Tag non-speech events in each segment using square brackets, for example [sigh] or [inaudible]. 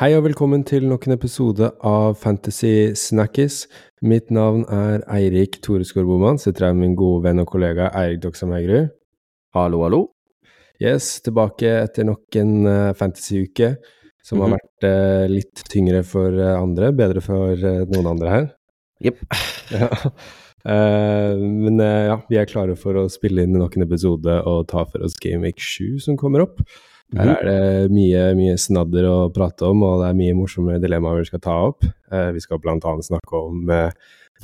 Hei og velkommen til nok en episode av Fantasy Snackies. Mitt navn er Eirik Toresgaard Boman. Sitter her med min gode venn og kollega Eirik Doksam Haugerud. Hallo, hallo. Yes, tilbake etter nok en uh, fantasyuke som mm -hmm. har mhm. vært uh, litt tyngre for uh, andre. Bedre for noen andre her. Jepp. [laughs] ja. men ja, vi er klare for å spille inn nok en episode og ta for oss Game Week 7 som kommer opp. Her mhm. er det mye, mye snadder å prate om, og det er mye morsomme dilemmaer vi skal ta opp. Eh, vi skal bl.a. snakke om eh,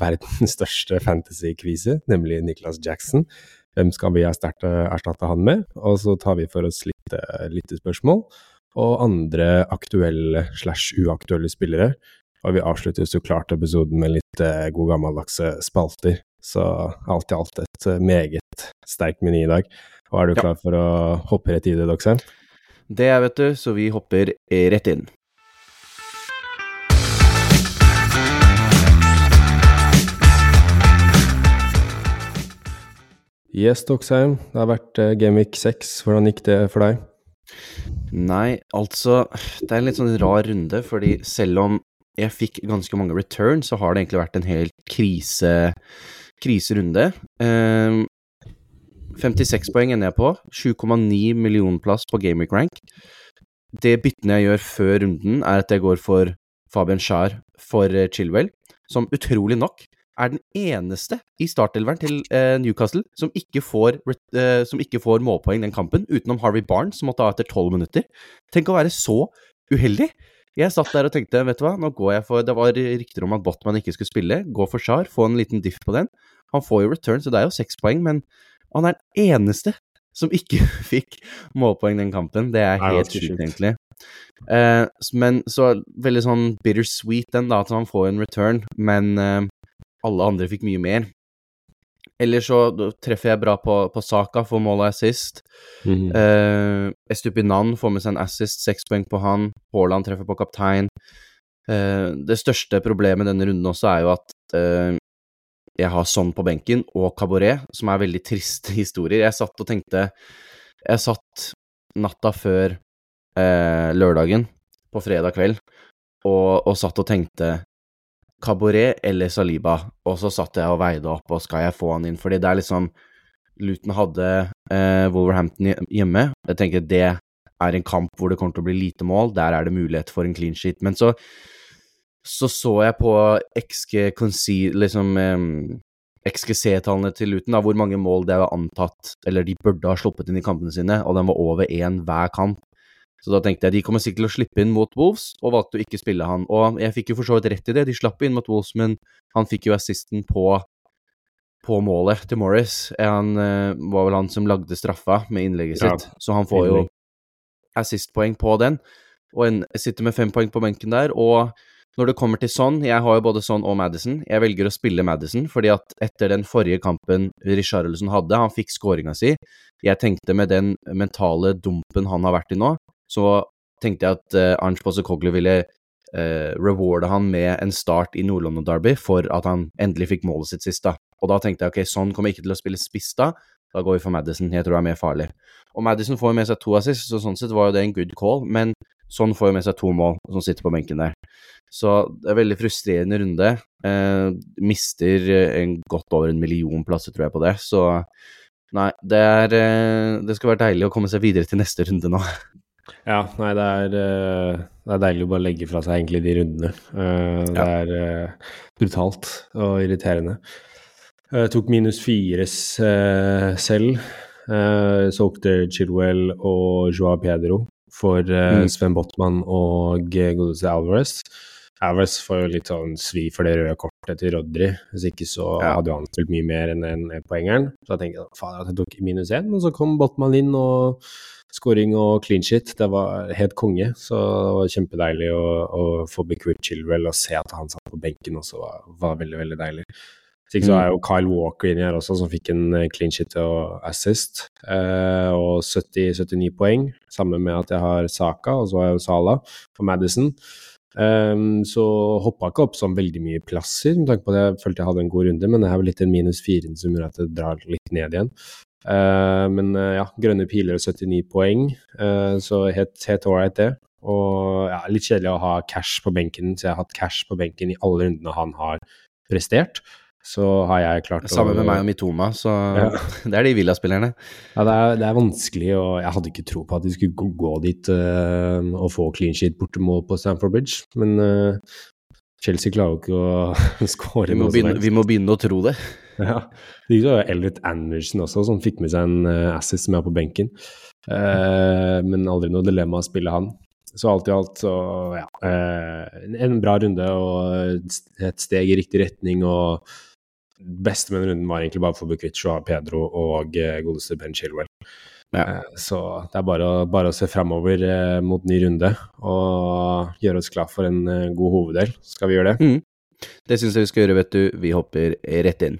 verdens [laughs] største fantasy-kvise, nemlig Nicholas Jackson. Hvem skal vi erstatte, erstatte han med? Og så tar vi for oss litt eh, lyttespørsmål og andre aktuelle slash uaktuelle spillere. Og vi avslutter så klart episoden med litt god gammeldagse spalter. Så alt i alt et meget sterk meny i dag. Og er du klar for å hoppe rett i det, Doxheim? Det er, vet du, så vi hopper rett inn. Yes, Doxheim. Det har vært uh, Gameweek 6. Hvordan gikk det for deg? Nei, altså Det er en litt sånn rar runde, fordi selv om jeg fikk ganske mange returns, så har det egentlig vært en helt krise, kriserunde. Uh, 56 poeng ender jeg på. 7,9 millionplass på Gameweek Rank. Det byttene jeg gjør før runden, er at jeg går for Fabian Schar for eh, Chilwell, som utrolig nok er den eneste i startelveren til eh, Newcastle som ikke, får, eh, som ikke får målpoeng den kampen, utenom Harvey Barnes, som måtte ha etter tolv minutter. Tenk å være så uheldig! Jeg satt der og tenkte, vet du hva, nå går jeg for Det var rykter om at Botman ikke skulle spille. Gå for Shar, få en liten diff på den. Han får jo return, så det er jo seks poeng, men og han er den eneste som ikke [laughs] fikk målpoeng den kampen. Det er helt sjukt, egentlig. Eh, men så veldig sånn bittersweet den, da, at han får en return, men eh, alle andre fikk mye mer. Eller så treffer jeg bra på, på Saka for mål og assist. Mm. Eh, Estupinan får med seg en assist, seks poeng på han. Haaland treffer på kaptein. Eh, det største problemet denne runden også er jo at eh, jeg har Sånn på benken og Cabaret, som er veldig triste [laughs] historier. Jeg satt og tenkte Jeg satt natta før eh, lørdagen, på fredag kveld, og, og satt og tenkte Cabaret eller Saliba, og så satt jeg og veide opp, og skal jeg få han inn? Fordi det er liksom Luton hadde eh, Wolverhampton hjemme. Jeg tenker det er en kamp hvor det kommer til å bli lite mål. Der er det mulighet for en clean sheet. Men så så så jeg på XG liksom XGC-tallene til Luton, da, hvor mange mål det var antatt eller de burde ha sluppet inn i kampene sine, og den var over én hver kamp. Så da tenkte jeg de kommer sikkert til å slippe inn mot Wolves, og valgte å ikke spille han. Og jeg fikk jo for så vidt rett i det, de slapp inn mot Wolves, men han fikk jo assisten på, på målet til Morris. Han uh, var vel han som lagde straffa med innlegget ja, sitt, så han får jo assistpoeng på den. Og en, sitter med fem poeng på benken der, og når det kommer til sånn, jeg har jo både sånn og Madison. Jeg velger å spille Madison, fordi at etter den forrige kampen Richarlison hadde, han fikk skåringa si. Jeg tenkte med den mentale dumpen han har vært i nå, så tenkte jeg at uh, Arnt Posekoglu ville uh, rewarde han med en start i Nord-London Derby for at han endelig fikk målet sitt sist, da. Og da tenkte jeg ok, sånn kommer ikke til å spille spiss da. Da går vi for Madison. Jeg tror det er mer farlig. Og Madison får med seg to assist, så sånn sett var jo det en good call, men sånn får jo med seg to mål, som sitter på benken der. Så det er veldig frustrerende runde. Eh, mister en godt over en million plasser, tror jeg, på det. Så nei, det er eh, Det skal være deilig å komme seg videre til neste runde nå. [laughs] Ja, nei, det er, eh, det er deilig å bare legge fra seg egentlig de rundene. Eh, det ja. er eh, brutalt og irriterende. Jeg tok minus fire selv. Solgte Chilwell og Joa Pedro for mm. Sven Botman og Godese Alvarez. Alvarez får jo litt sånn svi for det røde kortet til Rodry. Hvis ikke så ja. hadde han spilt mye mer enn en poengeren. Så da tenkte jeg faen, jeg tok minus én, men så kom Botman inn og scoring og clean shit. Det var helt konge. Så det var kjempedeilig å, å få Bequit Chilwell og se at han satt på benken også. var, var veldig, veldig deilig. Så så er jo Kyle Walker inni her også, som fikk en eh, clean shit og assist. Eh, og 70, 79 poeng, sammen med at jeg har Saka, og så har jeg jo Sala for Madison. Um, så hoppa ikke opp sånn veldig mye plasser, med tanke på at jeg følte jeg hadde en god runde, men det er vel litt en minus fire som gjør at det drar litt ned igjen. Uh, men uh, ja, grønne piler og 79 poeng, uh, så helt, helt ålreit det. Og ja, litt kjedelig å ha cash på benken, så jeg har hatt cash på benken i alle rundene han har prestert. Så har jeg klart Sammen med meg og Mitoma, så ja. [laughs] det er de Villa-spillerne. Ja, det er, det er, vanskelig, og jeg hadde ikke tro på at de skulle gå dit uh, og få clean sheet bortemål på Stamford Bridge, men uh, Chelsea klarer jo ikke å [laughs] skåre som helst. Vi må begynne å tro det. [laughs] Ja. Det gikk så Elliot Anderson også, som fikk med seg en uh, assist som er på benken. Men aldri noe dilemma å spille han. Så alt i alt så ja. En bra runde og et steg i riktig retning. og beste med den runden var egentlig bare bli kvitt Pedro og godeste Ben Chilwell. Ja. Så det er bare bare å se framover eh, mot ny runde og gjøre oss klar for en god hoveddel. Skal vi gjøre det? Mm. Det syns jeg vi skal gjøre, vet du. Vi hopper rett inn.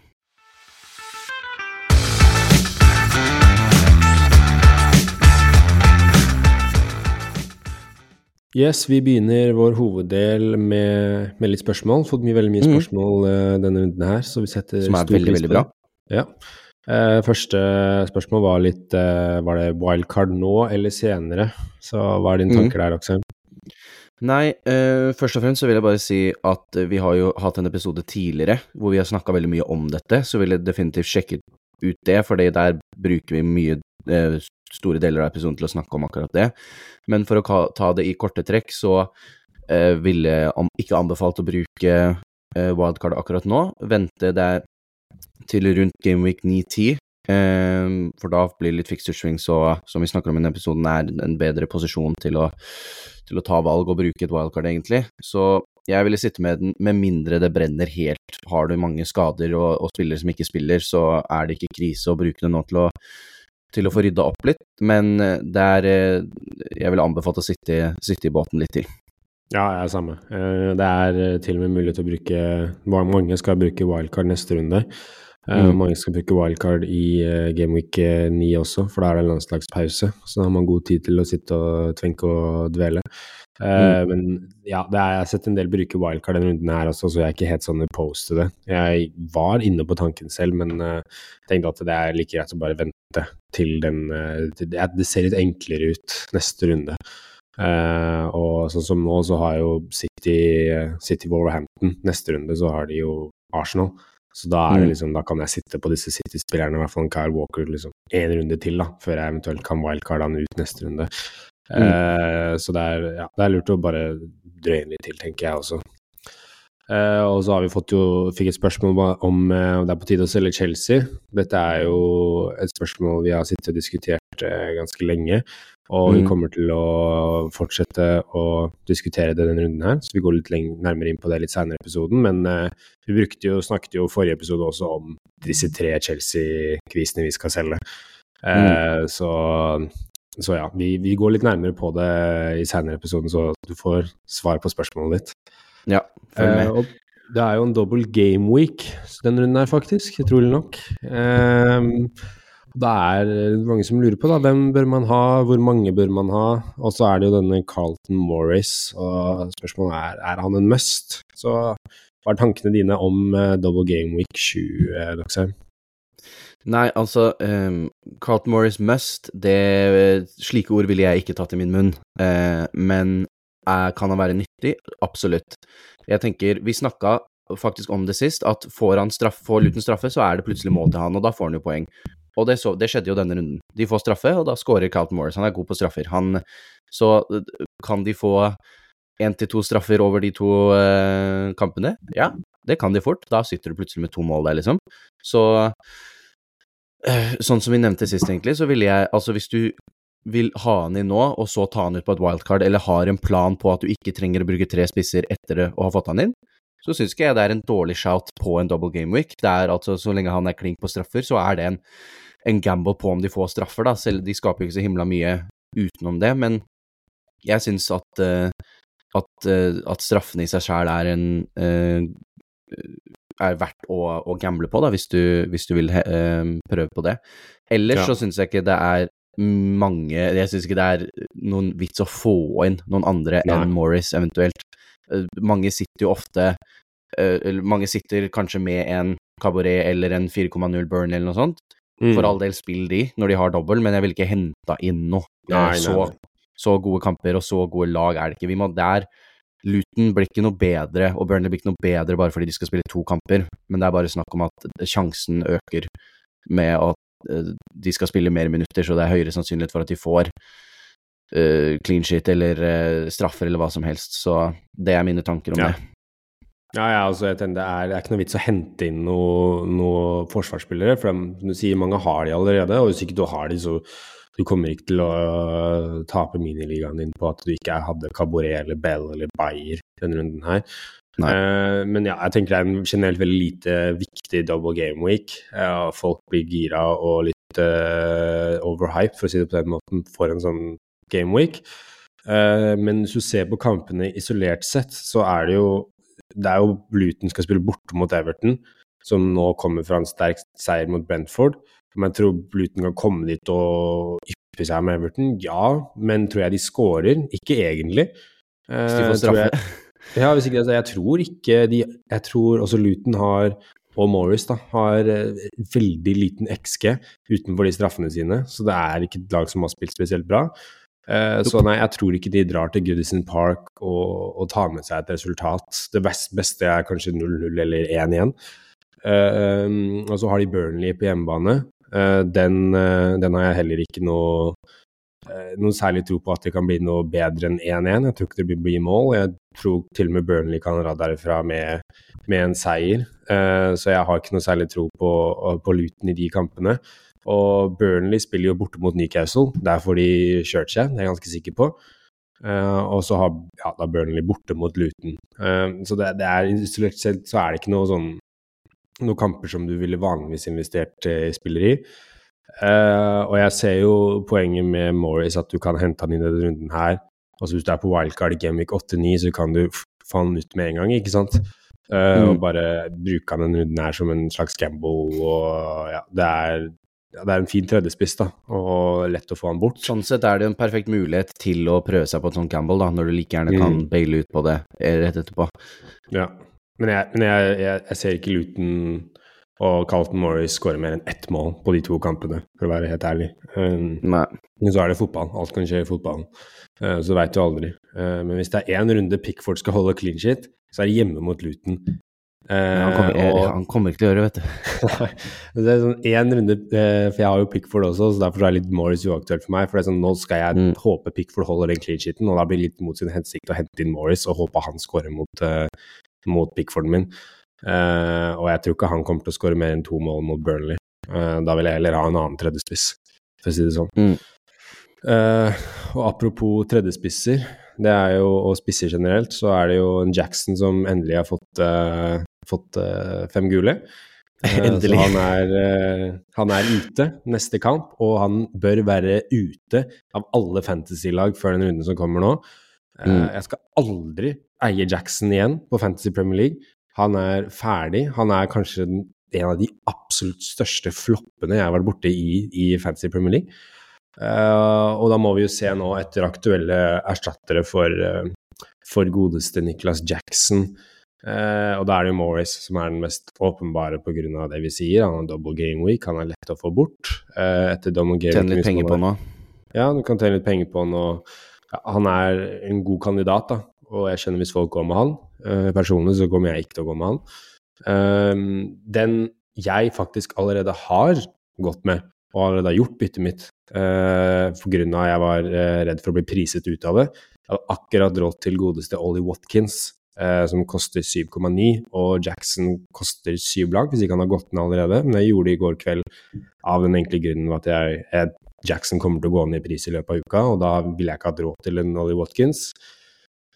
Yes, vi begynner vår hoveddel med, med litt spørsmål. Fått mye, veldig mye mm. spørsmål mm. denne runden her, så vi setter Som er veldig, veldig bra. Ja. Eh, første spørsmål var litt eh, Var det wildcard nå eller senere? Så hva er dine mm. tanker mm. der, Aksel? Nei, eh, først og fremst så vil jeg bare si at vi har jo hatt en episode tidligere hvor vi har snakka veldig mye om dette, så vil jeg definitivt sjekke ut det, for der bruker vi mye eh, store deler av episoden til å snakke om akkurat det. Men for å ta det i korte trekk, så eh, ville jeg ikke anbefalt å bruke eh, wildcard akkurat nå. Vente det til rundt Gameweek 9-10, eh, for da blir det litt fixture swing, så som vi snakker om i denne episoden, er en bedre posisjon til å, til å ta valg og bruke et wildcard, egentlig. Så jeg ville sitte med den med mindre det brenner helt. Har du mange skader og, og spillere som ikke spiller, så er det ikke krise å bruke det nå til å til å få rydda opp litt, men eh, det er eh, Jeg vil anbefalt å sitte, sitte i båten litt til. Ja, jeg er samme. Eh, det er til og med mulig til å bruke Mange skal bruke wildcard neste runde. Mm. Mange skal bruke wildcard i Gameweek 9 også, for da er det en landslagspause. Så da har man god tid til å sitte og tvenke og dvele. Mm. Men ja, er, jeg har sett en del bruke wildcard denne runden her også, så jeg er ikke helt sånn opposed til det. Jeg var inne på tanken selv, men tenkte at det er like greit å bare vente til den uh, til, Det ser litt enklere ut neste runde. Uh, og sånn som nå, så har jo City, City Wolverhampton neste runde, så har de jo Arsenal. Så da, er det mm. liksom, da kan jeg sitte på disse City-spillerne, i hvert fall en Kyle Walker, liksom én runde til, da, før jeg eventuelt kan wildcarde han ut neste runde. Mm. Uh, så det er, ja, det er, lurt å bare drøye litt til, tenker jeg også. Uh, og så har vi fått jo, fikk et spørsmål om uh, det er på tide å selge Chelsea. Dette er jo et spørsmål vi har sittet og diskutert ganske lenge. Og mm. vi kommer til å fortsette å diskutere det denne runden her, så vi går litt nærmere inn på det litt senere i episoden. Men vi brukte jo, snakket jo forrige episode også om disse tre Chelsea-kvisene vi skal selge. Mm. så så ja, vi, vi, går litt nærmere på det i senere episoden, så du får svar på spørsmålet ditt. Ja, følg med. Eh, det er jo en double game week den runden her, faktisk. Utrolig nok. Eh, det er mange som lurer på da, hvem bør man ha, hvor mange bør man ha? Og så er det jo denne Carlton Morris, og spørsmålet er er han en must? Så hva er tankene dine om uh, double game week 7, uh, Doxheim? Nei, altså um, Carlton Morris must, det, slike ord ville jeg ikke tatt i min munn. Uh, men uh, kan han være nyttig? Absolutt. Jeg tenker, Vi snakka faktisk om det sist, at får han straff, får Luton straffe, så er det plutselig mål til han, og da får han jo poeng. Og det, så, det skjedde jo denne runden. De får straffe, og da scorer Carlton Morris. Han er god på straffer. Han, så kan de få én til to straffer over de to uh, kampene? Ja, det kan de fort. Da sitter du plutselig med to mål der, liksom. Så Eh, sånn som vi nevnte sist, egentlig, så ville jeg Altså, hvis du vil ha han inn nå, og så ta han ut på et wildcard, eller har en plan på at du ikke trenger å bruke tre spisser etter å ha fått han inn, så syns ikke jeg det er en dårlig shout på en double game week. Det er altså, Så lenge han er klink på straffer, så er det en, en gamble på om de får straffer, da. Selv de skaper jo ikke så himla mye utenom det, men jeg syns at, uh, at, uh, at straffene i seg sjæl er en uh, er verdt å, å gamble på, da, hvis du, hvis du vil uh, prøve på det. Ellers ja. så syns jeg ikke det er mange Jeg syns ikke det er noen vits å få inn noen andre Nei. enn Morris, eventuelt. Uh, mange sitter jo ofte uh, Mange sitter kanskje med en Cabaret eller en 4,0 Burn eller noe sånt. Mm. For all del, spill de når de har dobbel, men jeg vil ikke hente inn noe nei, så, nei, Så gode kamper og så gode lag er det ikke. Vi må der Luton blir ikke noe bedre, og Burnley blir ikke noe bedre bare fordi de skal spille to kamper, men det er bare snakk om at sjansen øker med at de skal spille mer minutter, så det er høyere sannsynlighet for at de får uh, clean shit eller uh, straffer eller hva som helst. Så det er mine tanker om ja. det. Ja, ja, altså, det, er, det er ikke noe vits å hente inn noen noe forsvarsspillere, for de, som du sier, mange har de allerede, og hvis ikke du har de, så du kommer ikke til å tape miniligaen din på at du ikke hadde Caboret eller Bell eller Bayer denne runden her. Uh, men ja, jeg tenker det er en generelt veldig lite viktig double game week. Uh, folk blir gira og litt uh, overhyped, for å si det på den måten, for en sånn game week. men hvis du ser på kampene isolert sett, så er det jo det er jo Luton skal spille borte mot Everton, som nå kommer fra en sterk seier mot Brentford. Om jeg tror Luton kan komme dit og yppe seg med Everton? Ja, men tror jeg de scorer? Ikke egentlig. Hvis de får straffe? [laughs] Ja, hvis ikke, altså, jeg tror ikke de Jeg tror også Luton har og Morris da, har eh, veldig liten XG utenfor de straffene sine, så det er ikke et lag som har spilt spesielt bra. Uh, så nei, jeg tror ikke de drar til Goodison Park og, og tar med seg et resultat. Det best, beste er kanskje 0-0 eller 1-1. Uh, um, og så har de Burnley på hjemmebane. Uh, den, den, har jeg heller ikke noe, noe særlig tro på at det kan bli noe bedre enn 1-1. Jeg tror ikke det blir mål. Jeg tror til og med Burnley kan dra derfra med, med en seier. så jeg har ikke noe særlig tro på, på Luton i de kampene. Og Burnley spiller jo borte mot Newcastle. Der får de kjørt seg, det er jeg ganske sikker på. Uh, og så har ja, da Burnley borte mot Luton. Så det, det er isolert sett så er det ikke noe sånn noen kamper som du ville vanligvis investert i spiller i. Uh, og jeg ser jo poenget med Morris, at du kan hente han inn i denne runden her. Og hvis du er på wildcard i Gamvik 8-9, så kan du få han ut med en gang, ikke sant? Uh, mm. Og bare bruke han denne runden her som en slags gamble. Og ja, det er ja, det er en fin tredjespiss, da, og lett å få han bort. Sånn sett er det jo en perfekt mulighet til å prøve seg på en sånn gamble, da, når du like gjerne kan mm. baile ut på det rett etterpå. Ja, men jeg, men jeg, jeg, jeg ser ikke Luton og Carlton Morris skårer mer enn ett mål på de to kampene, for å være helt ærlig. Um, men så er det fotball. Alt kan skje i fotballen. Uh, så veit du aldri. Uh, men hvis det er én runde Pickford skal holde clean shit, så er det hjemme mot Luton. Uh, han, kommer, og, han, kommer, ikke til å gjøre det, vet du. [laughs] det er sånn én runde, uh, for jeg har jo Pickford også, så derfor er litt Morris uaktuelt for meg. For det er sånn, nå skal jeg mm. håpe Pickford holder den clean shiten, og da blir det litt mot sin hensikt å hente inn Morris og håpe han skårer mot, uh, mot Pickforden min. Og jeg tror ikke han kommer til å skåre mer enn to mål mot Burnley. da vil jeg heller ha en annen tredjespiss, for å si det sånn. Mm. og apropos tredjespisser, det er jo, og spisser generelt, så er det jo en Jackson som endelig har fått fått uh, fem gule. Uh, Endelig. Så han er, uh, han er, ute neste kamp, og han bør være ute av alle fantasy-lag før den runden som kommer nå. Mm. Jeg skal aldri eie Jackson igjen på Fantasy Premier League. Han er ferdig. Han er kanskje en av de absolutt største floppene jeg har vært borte i i Fantasy Premier League. Uh, og da må vi jo se nå etter aktuelle erstattere for, uh, for godeste Nicholas Jackson. Uh, og da er det jo Morris som er den mest åpenbare pga. det vi sier. Han har double game week, han er lett å få bort. Uh, etter double game Tjene litt penger på nå? Ja, du kan tjene litt penger på han. Og ja, han er en god kandidat, da. Og jeg skjønner hvis folk går med han. Uh, personlig så kommer jeg ikke til å gå med han. den jeg faktisk allerede har gått med, og allerede har gjort byttet mitt uh, pga. jeg var redd for å bli priset ut av det. Jeg hadde akkurat råd til godeste Ollie Watkins eh, som koster 7,9, og Jackson koster 7 lag, hvis ikke han har gått ned allerede. Men jeg gjorde det i går kveld av den enkle grunnen at jeg, jeg, Jackson kommer til å gå ned i pris i løpet av uka, og da ville jeg ikke hatt råd til en Ollie Watkins.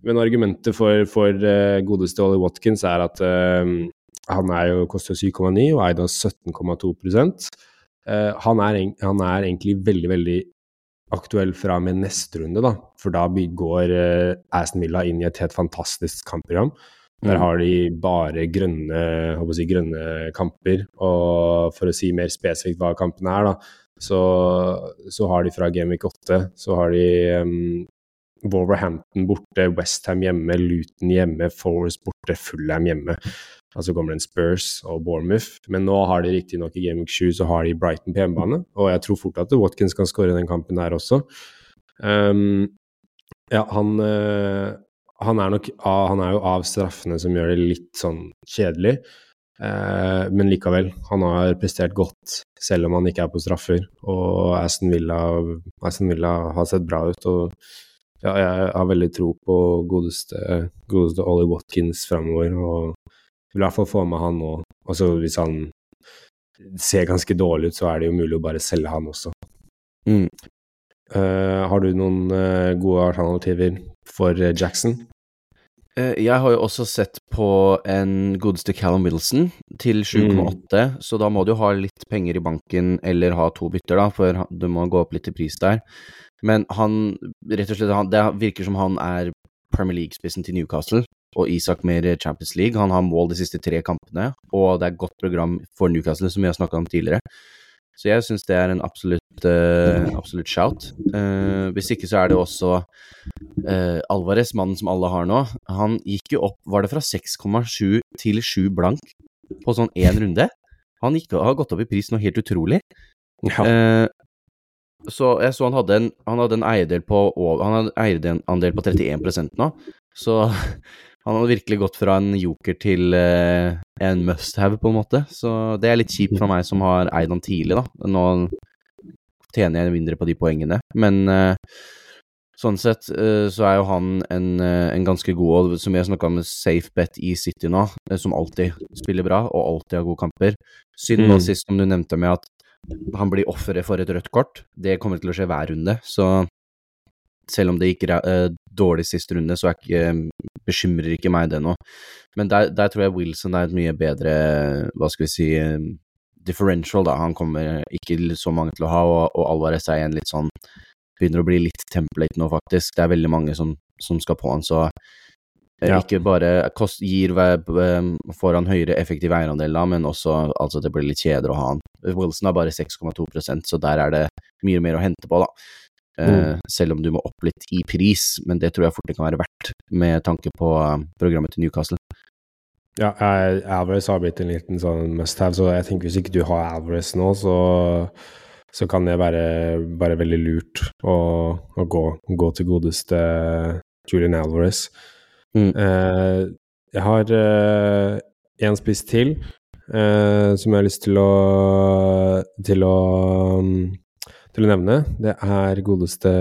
Men argumentet for, for uh, godeste Ollie Watkins er at uh, han er jo, koster 7,9 og eid av 17,2 uh, han, er, han er egentlig veldig, veldig aktuell fra og med neste runde, da. For da går uh, Aston Villa inn i et helt fantastisk kampprogram. Der mm. har de bare grønne, si, grønne kamper. Og for å si mer spesifikt hva kampene er, da, så, så har de fra Gameweek 8 så har de um, Wolverhampton borte, Westham hjemme, Luton hjemme, Forest borte, Fullham hjemme. Og så kommer det en Spurs og Bournemouth. Men nå har de riktignok i Game Week 7 så har de Brighton på hjemmebane, og jeg tror fort at Watkins kan skåre den kampen der også. Um, Ja, han, uh, han er nok av, Han er jo av straffene som gjør det litt sånn kjedelig. Eh, men likevel, han har prestert godt selv om han ikke er på straffer. Og Aston Villa, Aston Villa har sett bra ut. Og ja, jeg har veldig tro på godeste, godeste Ollie Watkins framover. Og vil i hvert fall få med han nå. Altså hvis han ser ganske dårlig ut, så er det jo mulig å bare selge han også. Mm. Uh, har du noen uh, gode alternativer for uh, Jackson? Jeg har jo også sett på en godeste Callum Middleton til 7,8, så da må du ha litt penger i banken eller ha to bytter, da, for du må gå opp litt i pris der. Men han, rett og slett, han, det virker som han er Premier League-spissen til Newcastle, og Isak mer Champions League. Han har mål de siste tre kampene, og det er et godt program for Newcastle, som vi har snakka om tidligere. Så jeg syns det er en absolutt, uh, absolutt shout. Uh, hvis ikke så er det også uh, Alvarez, mannen som alle har nå. Han gikk jo opp, var det fra 6,7 til 7 blank på sånn én runde? Han gikk, har gått opp i pris noe helt utrolig. Ja. Så jeg så han hadde en, han hadde en eierdel på eierandel på 31% nå, så [laughs] han hadde virkelig gått fra en joker til eh, en must-have, på en måte. Så det er litt kjipt for meg som har eid han tidlig, da. Nå tjener jeg mindre på de poengene, men eh, Sånn sett eh, så er jo han en, en ganske god, og som vi har snakka om, safe bet i City nå, som alltid spiller bra og alltid har gode kamper. Synd nå Mm. sist, som du nevnte med at han blir offeret for et rødt kort. Det kommer til å skje hver runde, så selv om det gikk eh, dårlig sist runde, så ikke, bekymrer ikke meg det nå. Men der, der tror jeg Wilson er et mye bedre, hva skal vi si, eh, differential, da. Han kommer ikke så mange til å ha, og, og Alvarez er igjen litt sånn begynner å bli litt template nå, faktisk. Det er veldig mange som, som skal på han, så eh, Ja. ikke bare kost, gir eh, får han høyere effektiv eierandel, men også altså det blir litt kjedelig å ha han. Wilson har bare 6,2% så der er det mye mer å hente på, da. Eh, Selv om du må opp litt i pris, men det tror jeg fort det kan være verdt, med tanke på eh, programmet til Newcastle. Ja, Alvarez har blitt en liten sånn must-have, så jeg tenker hvis ikke du har Alvarez nå, så, så kan det være bare veldig lurt å, å gå, gå til godeste Julian Alvarez. Mm. Eh, jeg har én spiss til eh, som jeg har lyst til å til å, til å nevne. Det er godeste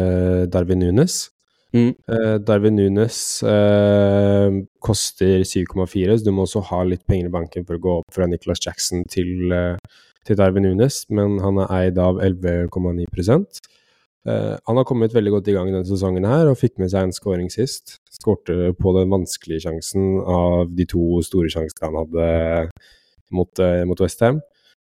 Darwin Nunes. Mm. Eh, Darwin Nunes eh, koster 7,4, så du må også ha litt penger i banken for å gå opp fra Nicholas Jackson til, eh, til Darwin Nunes, men han er eid av 11,9 eh, Han har kommet veldig godt i gang denne sesongen her og fikk med seg en scoring sist. Skårte på den vanskelige sjansen av de to store sjansene han hadde mot, eh, mot Westham.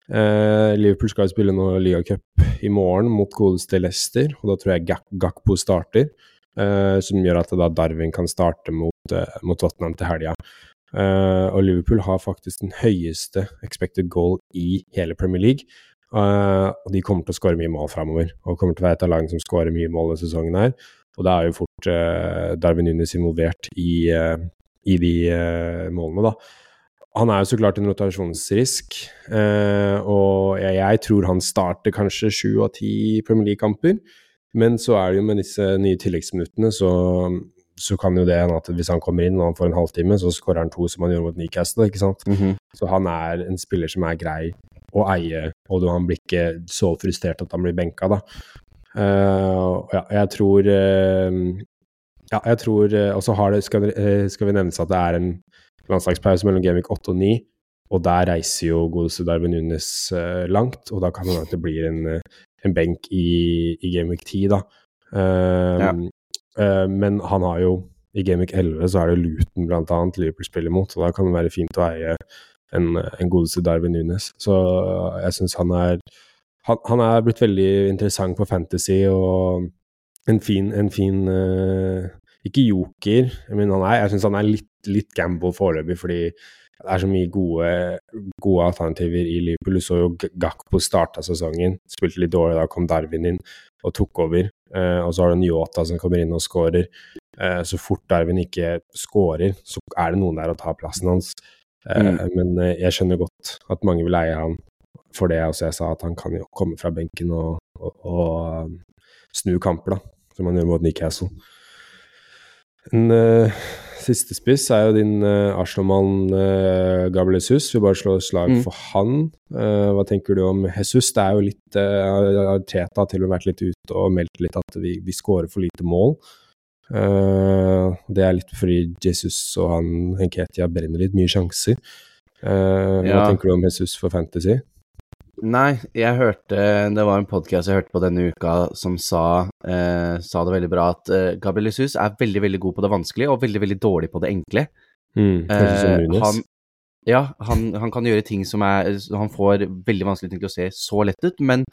Eh, Liverpool skal spille nå ligacup i morgen mot godeste Leicester, og da tror jeg Gak Gakpo starter. som gjør at da Darwin kan starte mot, mot Tottenham til helga. Og Liverpool har faktisk den høyeste expected goal i hele Premier League. Eh, og de kommer til å skåre mye mål framover, og kommer til å være et av lagene som skårer mye mål denne sesongen her. Og da er jo fort eh, Darwin Nunes involvert i, eh, i de målene, da. Han er jo så klart en rotasjonsrisk, eh, og jeg, jeg tror han starter kanskje sju av ti Premier League-kamper. Men så er det jo med disse nye tilleggsminuttene, så, så kan jo det hende at hvis han kommer inn og han får en halvtime, så skårer han to som han gjorde mot Newcastle, ikke sant. Så han er en spiller som er grei å eie, og han blir ikke så frustrert at han blir benka, da. Uh, ja, jeg tror uh, Ja, jeg tror uh, Og så skal, skal vi nevnes at det er en landslagspause mellom Gameweek 8 og 9, og der reiser jo godeste Darwin Nunes langt, og da kan det hende at det blir en, en benk i, i Gameweek 10, da. Ja. men han har jo I Gameweek 11 så er det Luton annet Liverpool spiller mot, og da kan det være fint å eie en, en godeste Darwin Nunes. Så jeg syns han er han, han er blitt veldig interessant på Fantasy og en fin, en fin uh, Ikke joker, men han er, jeg syns han er litt, litt gamble foreløpig, fordi det er så mye gode, gode alternativer i Liverpool. Du så jo Gakpo starta sesongen, spilte litt dårlig, da kom Darwin inn og tok over. Uh, og så har du Nyota som kommer inn og scorer. Uh, så fort Darwin ikke scorer, så er det noen der å ta plassen hans. Eh, Men eh, jeg skjønner godt at mange vil eie han for det også jeg sa, at han kan jo komme fra benken og, og, og um, snu kamper, da, som han gjør mot Newcastle. En uh, siste spiss er jo din uh, Arsenal-mann uh, Gabriel Jesus. Vi bare slår slag mm. for han. Uh, hva tenker du om Jesus? Det er jo litt uh, Teta har til og med vært litt ute og meldt litt at vi, vi skårer for lite mål. Det er litt fordi Jesus og han Henketia brenner litt mye sjanser. Hva ja. tenker du om Jesus for Fantasy? Nei, jeg hørte Det var en podkast jeg hørte på denne uka som sa, uh, sa det veldig bra at Gabriel Jesus er veldig, veldig god på det vanskelige og veldig, veldig dårlig på det enkle. Mm, uh, han, ja, han, han, kan gjøre ting som er Han får veldig vanskelige ting til å se så lett ut, men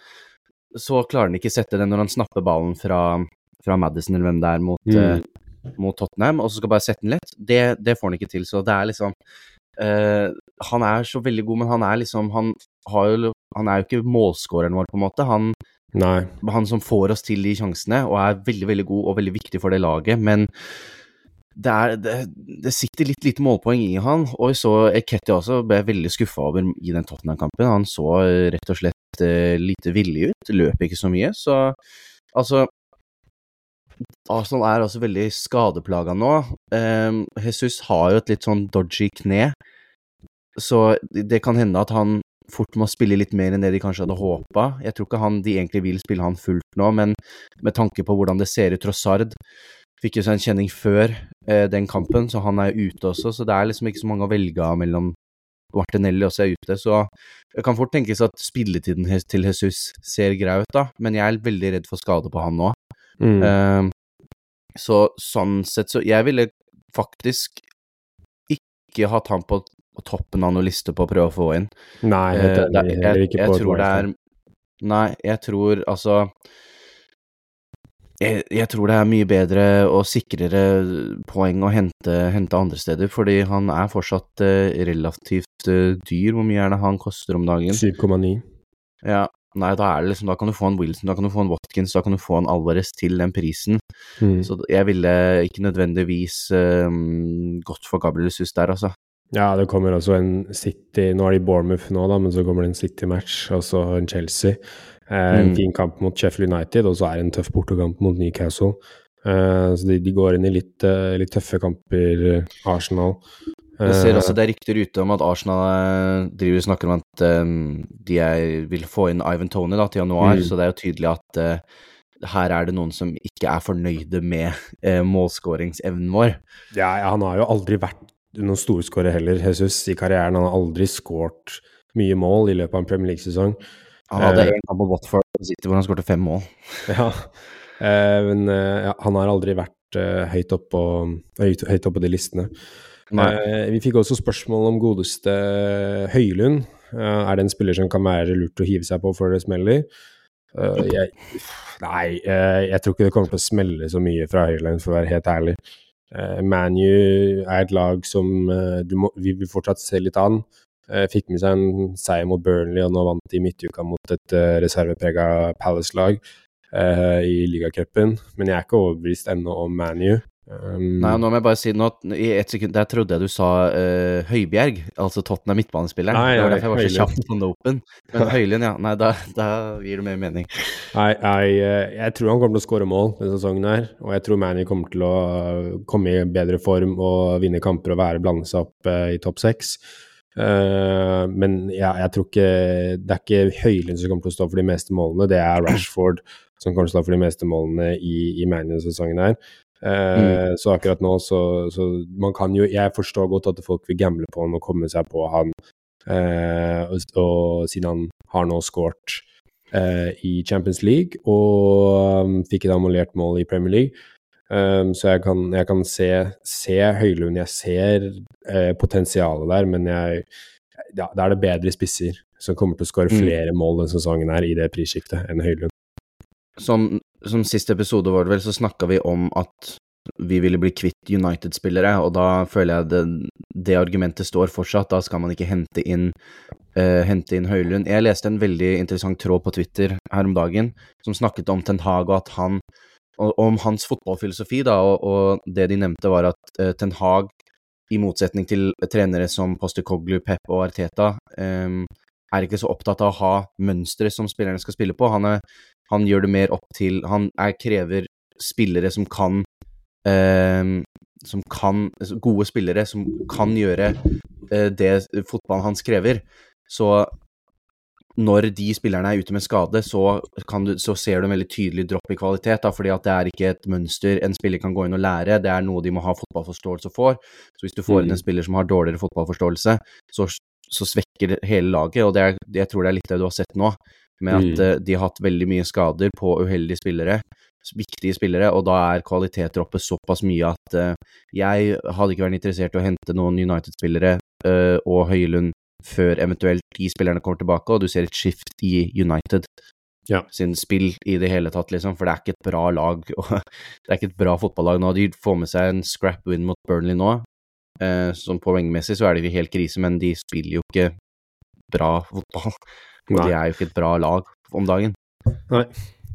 så klarer han ikke sette det når han snapper ballen fra, fra Madison eller hvem det er, mot, mm. uh, mot Tottenham, og så skal bare sette den lett. Det, det får han ikke til, så det er liksom Uh, han er så veldig god, men han er liksom Han, jo, han er jo ikke målskåreren vår, på en måte. Han, han, som får oss til de sjansene, og er veldig, veldig god og veldig viktig for det laget. Men det, er, det, det sitter litt lite målpoeng i han. Og så Ketty også ble veldig skuffa over i den Tottenham-kampen. Han så rett og slett uh, lite villig ut, løp ikke så mye. Så altså Arsenal er også veldig skadeplaga nå. Um, Jesus har jo et litt sånn dodgy kne, så det kan hende at han fort må spille litt mer enn det de kanskje hadde håpa. Jeg tror ikke han, de egentlig vil spille han fullt nå, men med tanke på hvordan det ser ut Trossard fikk jo seg en kjenning før eh, den kampen, så han er ute også, så det er liksom ikke så mange å velge av mellom Martinelli også er ute, så det kan fort tenkes at spilletiden til Jesus ser grei ut, da, men jeg er veldig redd for skade på han nå. Mm. Uh, så sånn sett så Jeg ville faktisk ikke hatt han på, på toppen av noen liste på å prøve å få inn. Nei, helt enig. Jeg, jeg, jeg, jeg tror det er Nei, jeg tror altså jeg, jeg, tror det er mye bedre og sikrere poeng å hente, hente andre steder, fordi han er fortsatt uh, relativt uh, dyr. Hvor mye er det han koster om dagen? 7,9. Ja, Nei, da er det liksom Da kan du få en Wilson, da kan du få en Watkins, da kan du få en Alvarez til den prisen. Mm. Så jeg ville ikke nødvendigvis um, gått for Gabriel Sus der, altså. Ja, det kommer også en City Nå er de Bournemouth nå, da, men så kommer det en City-match, og så en Chelsea. Eh, en mm. fin kamp mot Sheffield United, og så er det en tøff bortekamp mot Newcastle. Eh, så de, de, går inn i litt, uh, litt tøffe kamper, uh, Arsenal. Jeg ser også det er rykter ute om at Arsenal eh, driver og snakker om at um, de vil få inn Ivan Tony da, til januar, mm. så det er jo tydelig at her er det noen som ikke er fornøyde med målskåringsevnen vår. Ja, han har jo aldri vært noen storskårer heller, Jesus, i karrieren. Han har aldri skåret mye mål i løpet av en Premier League-sesong. Han hadde én kamp på Watford hvor han skåret fem mål. [laughs] Ja, men ja, han har aldri vært høyt oppe på, på de listene. Eh, vi fikk også spørsmål om godeste Høylund. Eh, er det en spiller som kan være lurt å hive seg på før det smeller? Uh, jeg, nei, uh, jeg tror ikke det kommer til å smelle så mye fra Høyland, for å være helt ærlig. Uh, ManU er et lag som må, vi vil fortsatt se litt an. fikk med seg en seier mot Burnley, og nå vant de midtuka mot et uh, reserveprega Palace-lag i ligacupen. Men jeg er ikke overbevist ennå om ManU. Um, Nei, nå må jeg bare si noe. I ett sekund der trodde jeg du sa uh, Høibjerg, altså Tottenham midtbanespilleren. Nei, det var derfor jeg var så kjapt på Nopen. Men Høylund, ja. Nei, da, da, gir det mer mening. Nei, jeg, eh, jeg tror han kommer til å skåre mål denne sesongen her. Og jeg tror Manny kommer til å komme i bedre form og vinne kamper og være blande seg opp uh, i topp seks. Uh, men ja, jeg tror ikke Det er ikke Høylund som kommer til å stå for de meste målene, det er Rashford som kommer til å stå for de meste målene i, i Manu-sesongen her. Mm. Eh, så akkurat nå så, så, man kan jo Jeg forstår godt at folk vil gamble på han og komme seg på han, eh, og, og, siden han har nå scoret eh, i Champions League og um, fikk et ammolert mål i Premier League. Um, så jeg kan, jeg kan se, se, Høylund, jeg ser eh, potensialet der, men jeg, ja, da er det bedre spisser som kommer til å skåre mm. flere mm. mål denne sesongen her i det prisskiftet enn Høylund. Som som siste episode var det vel, så snakka vi om at vi ville bli kvitt United-spillere, og da føler jeg det, det, argumentet står fortsatt. Da skal man ikke hente inn, uh, hente inn Høylund. Jeg leste en veldig interessant tråd på Twitter her om dagen som snakket om Ten Hag og at han og, om hans fotballfilosofi, da, og, og, det de nevnte var at uh, Ten Hag, i motsetning til trenere som Poster Coglu, Pep og Arteta, um, er ikke så opptatt av å ha mønstre som spillerne skal spille på. Han er han gjør det mer opp til Han er, krever spillere som kan eh, som kan Gode spillere som kan gjøre eh, det fotballen hans krever. Så når de spillerne er ute med skade, så, du, så ser du en veldig tydelig dropp i kvalitet. Da, fordi at det er ikke et mønster en spiller kan gå inn og lære, det er noe de må ha fotballforståelse for. Så hvis du får inn en Mm. spiller som har dårligere fotballforståelse, så, så svekker hele laget. Og det er, jeg tror det er litt det du har sett nå, med at Mm. uh, de har hatt veldig mye skader på uheldige spillere. Viktige spillere, og da er kvalitetsdroppet såpass mye at uh, jeg hadde ikke vært interessert i å hente noen United-spillere uh, og Høylund før eventuelt de spillerne kommer tilbake, og du ser et skift i United Ja. sin spill i det hele tatt, liksom, for det er ikke et bra lag, [laughs] det er ikke et bra fotballag nå. De får med seg en scrap win mot Burnley nå, eh, som poengmessig så er det jo helt krise, men de spiller jo ikke bra fotball, [laughs] og de er jo ikke et bra lag om dagen. Nei.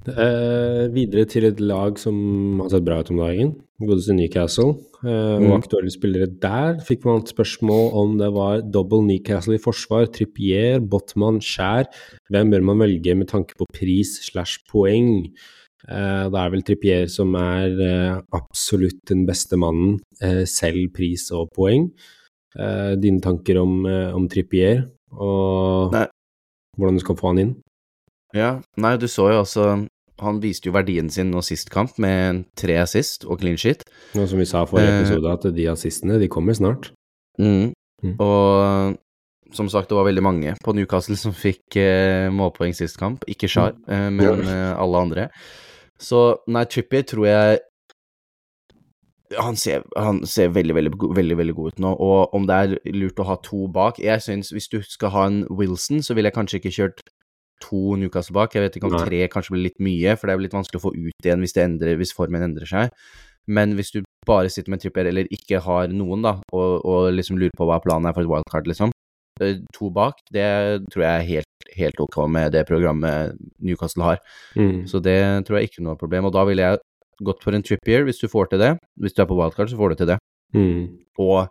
Eh, videre til et lag som har sett bra ut om dagen. Godeste Newcastle. Eh, og Mm. aktuelle spillere der fikk man et spørsmål om det var double Newcastle i forsvar, Trippier, Botman, Skjær. Hvem bør man velge med tanke på pris slash poeng? Eh, det er vel Trippier som er eh, absolutt den beste mannen, eh, selv pris og poeng. Dine tanker om, om Trippier, og Nei. hvordan du skal få han inn? Ja, nei, du så jo også Han viste jo verdien sin nå sist kamp med tre assist og clean sheet. Og som vi sa forrige episode, at de assistene de kommer snart. Mm. Mm. Og som sagt, det var veldig mange på Newcastle som fikk eh, målpoeng sist kamp. Ikke Char, eh, men eh, alle andre. Så nei, Trippier tror jeg han ser, han ser veldig, veldig, veldig, veldig god ut nå, og om det er lurt å ha to bak Jeg syns hvis du skal ha en Wilson, så ville jeg kanskje ikke kjørt to Newcastle bak. Jeg vet ikke om Nei. tre kanskje blir litt mye, for det er litt vanskelig å få ut igjen hvis, det endrer, hvis formen endrer seg. Men hvis du bare sitter med Trippier, eller ikke har noen, da, og, og liksom lurer på hva planen er for et wildcard, liksom, eh, to bak, det tror jeg er helt, helt ok med det programmet Newcastle har. Mm. Så det tror jeg ikke er noe problem. Og da ville jeg gått for en Trippier, hvis du får til det. Hvis du er på wildcard, så får du til det. Mm. Og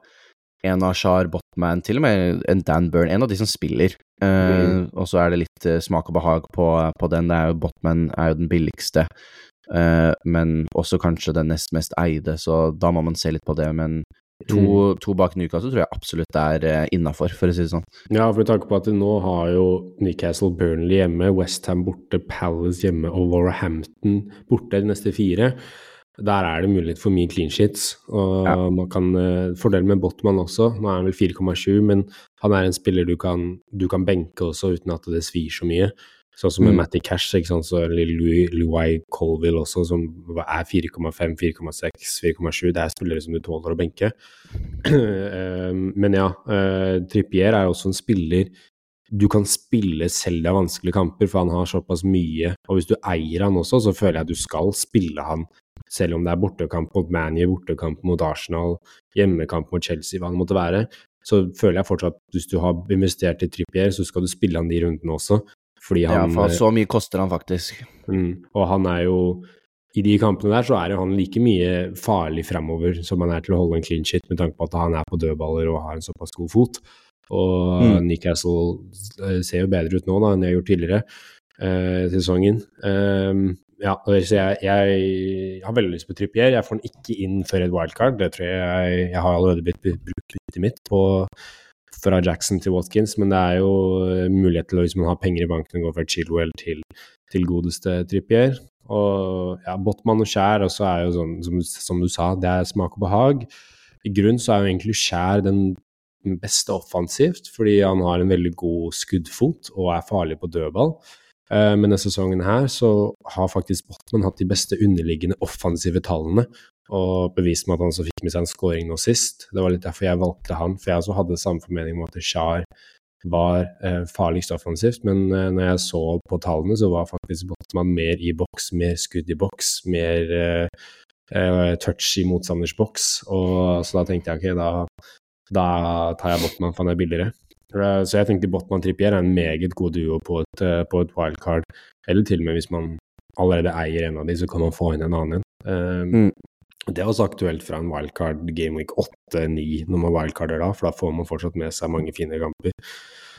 en av Shar Botman, til og med en Dan Burn, en av de som spiller. Uh, Mm. Og så er det litt eh, smak og behag på, på den. Er jo Botman er jo den billigste, uh, men også kanskje den nest mest eide, så da må man se litt på det. Men to, to bak Newcastle tror jeg absolutt er uh, innafor, for å si det sånn. Ja, for med tanke på at nå har jo Newcastle Burnley hjemme, Westham borte, Palace hjemme og Warhampton borte de neste fire. Der er det mulighet for mye clean sheets. Og Ja. man kan uh, Fordelen med Botman også, nå er han vel 4,7, men han er en spiller du kan, du kan benke også uten at det svir så mye. Sånn som med Mm. Matty Cash, ikke sant? så Louis, Louis Colville også, som er 4,5, 4,6, 4,7. Det er spillere som du tåler å benke. [clears throat] Eh, Men ja, eh, Trippier er også en spiller du kan spille selv det er vanskelige kamper, for han har såpass mye. Og hvis du eier han også, så føler jeg at du skal spille han, selv om det er bortekamp mot ManU, bortekamp mot Arsenal, hjemmekamp mot Chelsea, hva det måtte være. Så føler jeg fortsatt at hvis du har investert i Trippier, så skal du spille han de rundene også. Fordi Ja, han for så mye koster han faktisk. Mm, og han er jo I de kampene der så er jo han like mye farlig fremover som han er til å holde en clean shit, med tanke på at han er på dødballer og har en såpass god fot. Og Mm. Newcastle eh, ser jo bedre ut nå da enn de har gjort tidligere eh, i sesongen. Um, ja, så jeg, jeg har veldig lyst på Trippier. Jeg får den ikke inn før et wildcard. Det tror jeg Jeg har allerede blitt brukt byttet mitt på fra Jackson til Watkins, men det er jo eh, mulighet til å, hvis man har penger i banken, å gå fra Chilwell til, til godeste Trippier. Og ja, Botman og Skjær også er jo sånn, som, som du sa, det er smak og behag. I grunn så er jo egentlig Skjær den beste offensivt, fordi han har en veldig god skuddfot og er farlig på dødball. Eh, Men denne sesongen her så har faktisk Botman hatt de beste underliggende offensive tallene, og bevist med at han så fikk med seg en scoring nå sist. Det var litt derfor jeg valgte han, for jeg også hadde samme formening om at Shar var eh, farligst offensivt, men eh, når jeg så på tallene, så var faktisk Botman mer i boks, mer skudd i boks, mer eh, eh, touch i motstanders boks, og så da tenkte jeg ok, da, da tar jeg Botman, for han er billigere. Eh, Så jeg tenker Botman Trippier er en meget god duo på et, eh, på et wildcard, eller til og med hvis man allerede eier en av de, så kan man få inn en annen en. Eh, Mm. Det er også aktuelt fra en wildcard Game Week 8-9 når man wildcarder da, for da får man fortsatt med seg mange fine kamper.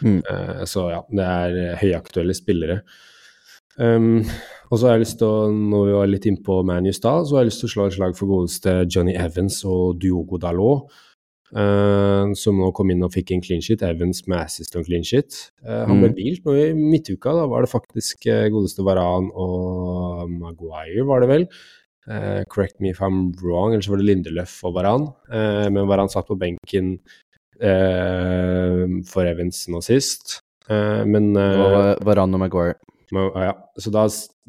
Mm. Eh, Så ja, det er høyaktuelle spillere. Um, og så har jeg lyst til å, når vi var litt innpå ManU i stad, så har jeg lyst til å slå et slag for godeste Johnny Evans og Diogo Dalot. Uh, som nå kom inn og fikk en clean shit. Evans med assist og clean shit. Uh, han ble Mm. hvilt nå i midtuka. Da var det faktisk uh, godeste Varan og Maguire, var det vel. Correct me if I'm wrong, eller så var det Lindeløf og Varan. Men Varan satt på benken for Evans nå sist. Men uh, Varan og Maguire. Ma- ja, så da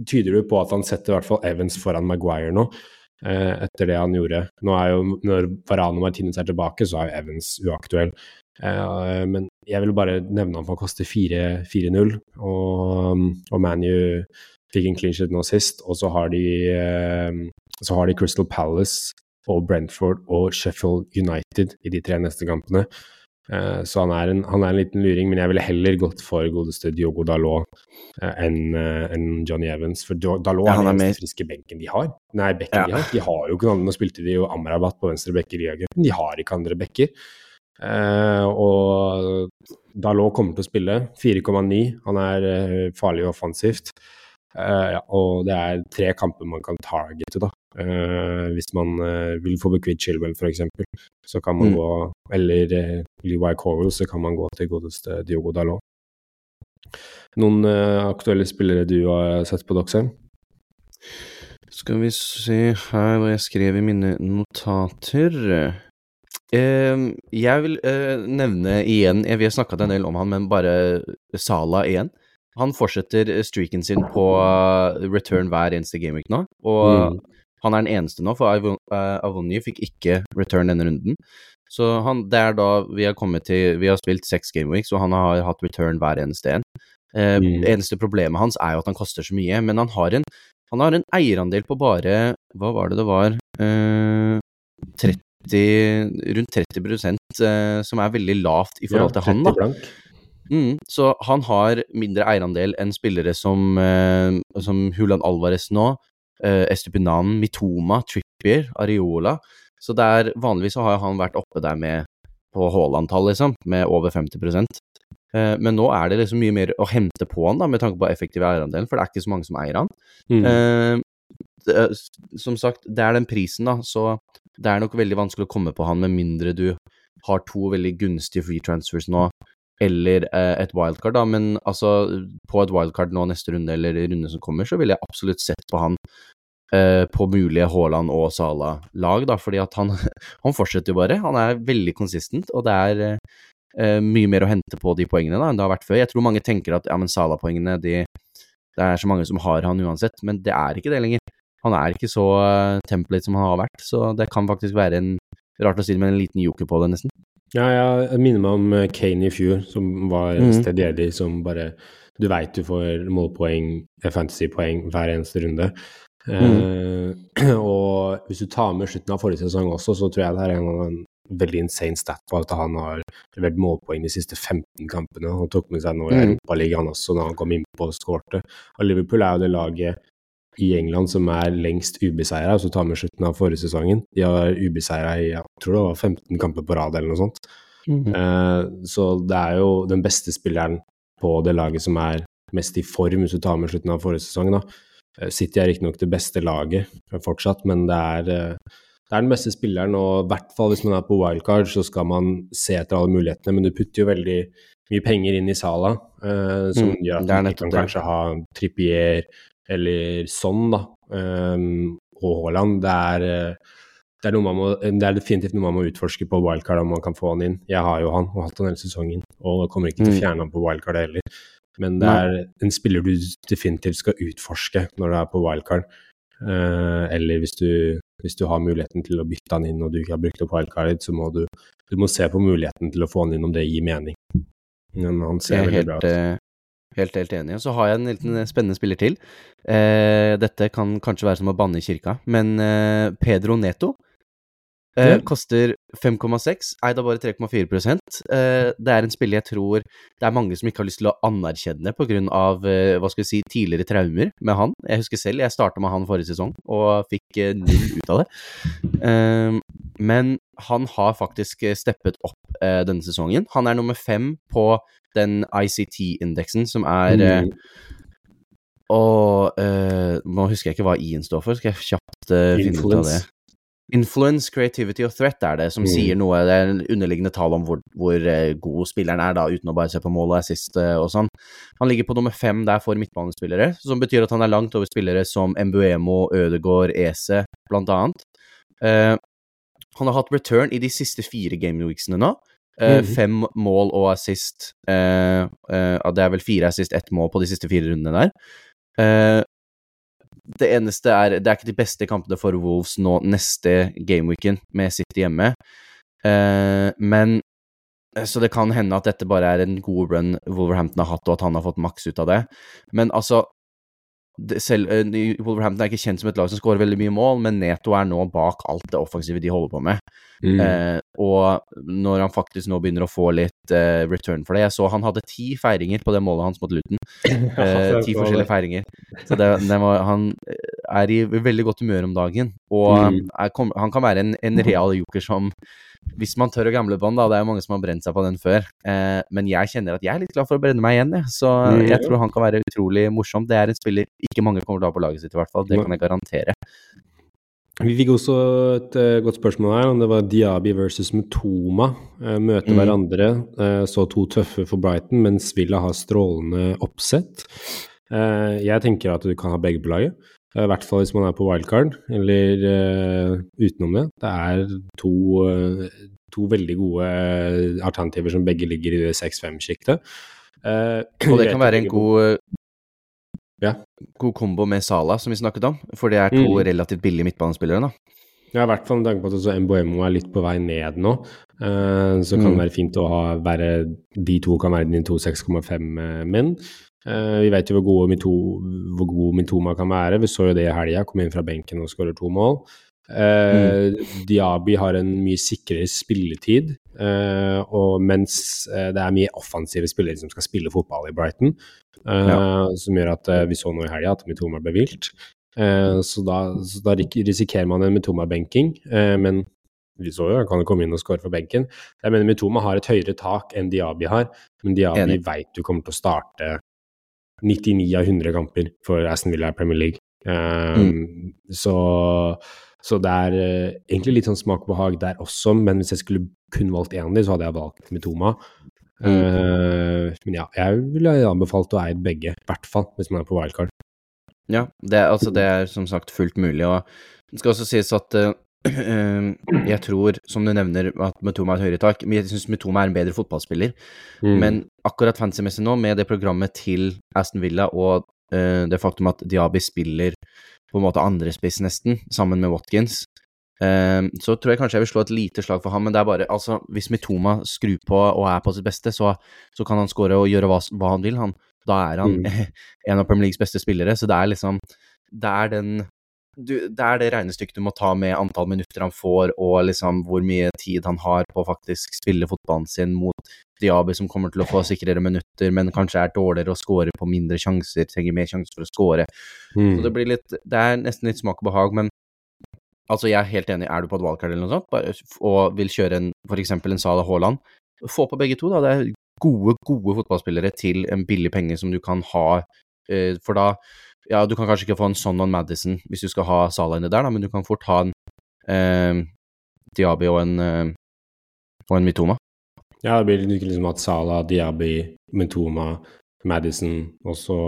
tyder det på at han setter i hvert fall Evans foran Maguire nå, eh, etter det han gjorde. Nå er jo, Når Varane og Martinez er tilbake, så er jo Evans uaktuell. Eh, men jeg vil bare nevne han for han koster 4 4-0, og, og ManU fikk en clean shit nå sist. Og så har de, eh, så har de Crystal Palace og Brentford og Sheffield United i de tre neste kampene. Eh, så han er, en, han er en liten luring, men jeg ville heller gått for godeste Diogo Dalot eh, enn en Johnny Evans. For Dalot Ja, er den eneste friske benken de har. Nei, bekken Ja. de har. De har jo ikke noen. Nå spilte de jo Amrabat på venstre bekk i Ligacupen. De har ikke andre bekker. Eh, og Dalot kommer til å spille. 4,9. Han er farlig farlig offensivt. Eh, ja, og det er tre kamper man kan targete, da. Uh, hvis man uh, vil få bekvitt Chilwell, f.eks., så kan man Mm. gå Eller uh, Levi Coral, så kan man gå til godeste Diogo Dalot. Noen aktuelle spillere du har sett på Doxheim? Skal vi se her hva jeg skrev i mine notater. Jeg vil nevne igjen Vi har snakka en del om han, men bare Sala igjen. Han fortsetter streaken sin på eh, return hver eneste gameweek nå. Og Mm. han er den eneste nå, for Avon- eh, Avonny fikk ikke return denne runden. Så han, det er da vi har kommet til Vi har spilt seks gameweeks, og han har hatt return hver eneste en. Eh, Mm. Eneste problemet hans er jo at han koster så mye, men han har en han har en eierandel på bare Hva var det det var? Eh, 30 Rundt 30 eh, som er veldig lavt i forhold til han, da. blank. Mm, så han har mindre eierandel enn spillere som, eh, som Hulan Alvarez nå, eh, Estupinan, Mitoma, Trippier, Areola. Så det er vanligvis så har han vært oppe der med på Haaland-tall, liksom, med over 50 eh, Men nå er det liksom mye mer å hente på han, da, med tanke på effektiv eierandel, for det er ikke så mange som eier han. Mm. Eh, det, som sagt, det er den prisen, da, så det er nok veldig vanskelig å komme på han med mindre du har to veldig gunstige free transfers nå, eller eh, et wildcard, da. Men altså, på et wildcard nå neste runde, eller runde som kommer, så ville jeg absolutt sett på han eh, på mulige Haaland og Sala-lag, da, fordi at han, [laughs] han fortsetter jo bare. Han er veldig konsistent, og det er eh, eh, mye mer å hente på de poengene da, enn det har vært før. Jeg tror mange tenker at ja, men Sala-poengene, de det er så mange som har han uansett, men det er ikke det lenger. Han er ikke så uh, template som han har vært, så det kan faktisk være en Rart å si det, men en liten joker på det, nesten. Ja, jeg minner meg om eh, Kane i fjor, som var mm. stedig, som bare Du veit du får målpoeng, eh, fantasypoeng, hver eneste runde. Eh, [clears throat] og hvis du tar med slutten av forrige sesong også, så tror jeg det er en, en veldig insane stat på at han har levert målpoeng de siste 15 kampene. Han tok med seg nå i Mhm. Europaligaen også, da han kom innpå og skårte. Og Liverpool er jo det laget i England som er lengst ubeseira, hvis du tar med slutten av forrige sesongen. De har ubeseira i jeg tror det var 15 kamper på rad eller noe sånt. Eh, så det er jo den beste spilleren på det laget som er mest i form, hvis du tar med slutten av forrige sesong. da. Eh, City er riktignok det beste laget fortsatt, men det er, eh, det er den beste spilleren, og i hvert fall hvis man er på wildcard, så skal man se etter alle mulighetene, men du putter jo veldig mye penger inn i Sala, eh, som Mm, gjør at man kan kanskje ha Trippier eller sånn, da, Um, og Haaland. Det er eh, det er, må, det er definitivt noe man må utforske på wildcard om man kan få han inn. Jeg har jo han og hatt han hele sesongen, og kommer ikke til å Mm. fjerne han på wildcard heller. Men det er en spiller du definitivt skal utforske når du er på wildcard. Uh, eller hvis du, hvis du har muligheten til å bytte han inn og du ikke har brukt opp wildcardet, så må du, du må se på muligheten til å få han inn om det gir mening. Men han ser er veldig helt, bra ut. Helt, helt enig. Og så har jeg en liten eh, spennende spiller til. Eh, dette kan kanskje være som å banne i kirka, men eh, Pedro Neto eh, koster 5,6, eid av bare 3,4 eh, Det er en spiller jeg tror det er mange som ikke har lyst til å anerkjenne av eh, hva skal vi si, tidligere traumer med han. Jeg husker selv, jeg starta med han forrige sesong og fikk eh, null ut av det. Eh, men han har faktisk eh, steppet opp eh, denne sesongen. Han er nummer fem på den ICT-indeksen, som er eh, Mm. og uh, nå husker jeg ikke hva I-en står for, skal jeg kjapt finne ut av det. Influence, creativity og threat er det, som mm. sier noe Det er en underliggende tall om hvor, hvor uh, god spilleren er, da, uten å bare se på mål og assist og sånn. Han ligger på nummer fem der for midtbanespillere, som betyr at han er langt over spillere som Embuemo, Ødegaard, Ese, blant annet. han har hatt return i de siste fire gameweeksene nå. Uh, mm. Fem mål og assist. Uh, uh, det er vel fire assist, ett mål på de siste fire rundene der. Det eneste er Det er ikke de beste kampene for Wolves nå neste gameweekend med City hjemme. men Så det kan hende at dette bare er en god run Wolverhampton har hatt, og at han har fått maks ut av det. Men altså selv, Wolverhampton er ikke kjent som et lag som skårer veldig mye mål, men Neto er nå bak alt det offensive de holder på med. Mm. Eh, og når han faktisk nå begynner å få litt eh, return for det Jeg så han hadde ti feiringer på det målet hans mot Luton. [laughs] Eh, ti forskjellige feiringer. Så det, det var, han er i veldig godt humør om dagen, og mm. er, han kan være en, en real joker som hvis man tør å gamble på den, da. Det er jo mange som har brent seg på den før. Eh, men jeg kjenner at jeg er litt glad for å brenne meg igjen, jeg. Så mm. jeg tror han kan være utrolig morsom. Det er en spiller ikke mange kommer til å ha på laget sitt, i hvert fall. Det kan jeg garantere. Vi fikk også et uh, godt spørsmål her om det var Diaby versus Mutoma. Uh, møte mm. hverandre. Uh, så to tøffe for Brighton, mens Villa har strålende oppsett. jeg tenker at du kan ha begge på laget. I hvert fall hvis man er på wildcard, eller utenom det. Det er to, to veldig gode alternativer som begge ligger i det 6-5-sjiktet. [clears throat] og det kan være en god ja. God kombo med Sala, som vi snakket om. For det er to mm. relativt billige midtbanespillere, da. Ja, i hvert fall med tanke på at også MBMO er litt på vei ned nå. Uh, så kan mm. det være fint å ha være De to kan være dine to 6,5-menn. Uh, eh, vi vet jo hvor, gode Mito, hvor god Mitoma kan være. Vi så jo det i helga. Kom inn fra benken og skårer to mål. Uh, mm. Diaby har en mye sikrere spilletid, uh, og mens det er mye offensive spillere som skal spille fotball i Brighton, ja. som gjør at vi så nå i helga at Mitoma ble vilt. Så da, så, da, risikerer man en Mitoma-benking, men vi så jo han kan jo komme inn og skåre for benken. Jeg mener Mitoma har et høyere tak enn Diaby har, men Diaby veit du kommer til å starte 99 av 100 kamper for Aston Villa i Premier League. Mm. Så så det er uh, egentlig litt sånn smak og behag der også, men hvis jeg skulle kun valgt én av dem, så hadde jeg valgt Mitoma. Mm. Uh, men ja, jeg ville anbefalt å eie begge, i hvert fall hvis man er på wildcard. Ja, det, altså, det er som sagt fullt mulig, og det skal også sies at uh, jeg tror, som du nevner, at Metoma er et høyere tak. Men jeg syns Metoma er en bedre fotballspiller. Mm. Men akkurat fancy-messig nå, med det programmet til Aston Villa og det faktum at Diaby spiller på en måte andrespiss, nesten, sammen med Watkins. uh, så tror jeg kanskje jeg vil slå et lite slag for ham, men det er bare altså, Hvis Metoma skrur på og er på sitt beste, så, så kan han skåre og gjøre hva, hva, han vil. Han, da er han mm. [laughs] en av Premier Leagues beste spillere, så det er liksom Det er den du, det er det regnestykket du må ta med antall minutter han får, og liksom hvor mye tid han har på å faktisk spille fotballen sin mot Diaby, som kommer til å få sikrere minutter, men kanskje er dårligere å score på mindre sjanser, trenger mer sjanser for å score. Mm. Så det blir litt Det er nesten litt smak og behag, men altså, jeg er helt enig. Er du på et valgkart eller noe sånt, og vil kjøre en, for eksempel en Salah Haaland, få på begge to, da. Det er gode, gode fotballspillere til en billig penge som du kan ha, eh, for da ja, du kan kanskje ikke få en Son on Madison hvis du skal ha Salah inni der, da, men du kan fort ha en eh, Diaby og en, eh, og en Mitoma. Ja, det blir liksom at Salah, Diaby, Mitoma, Madison og så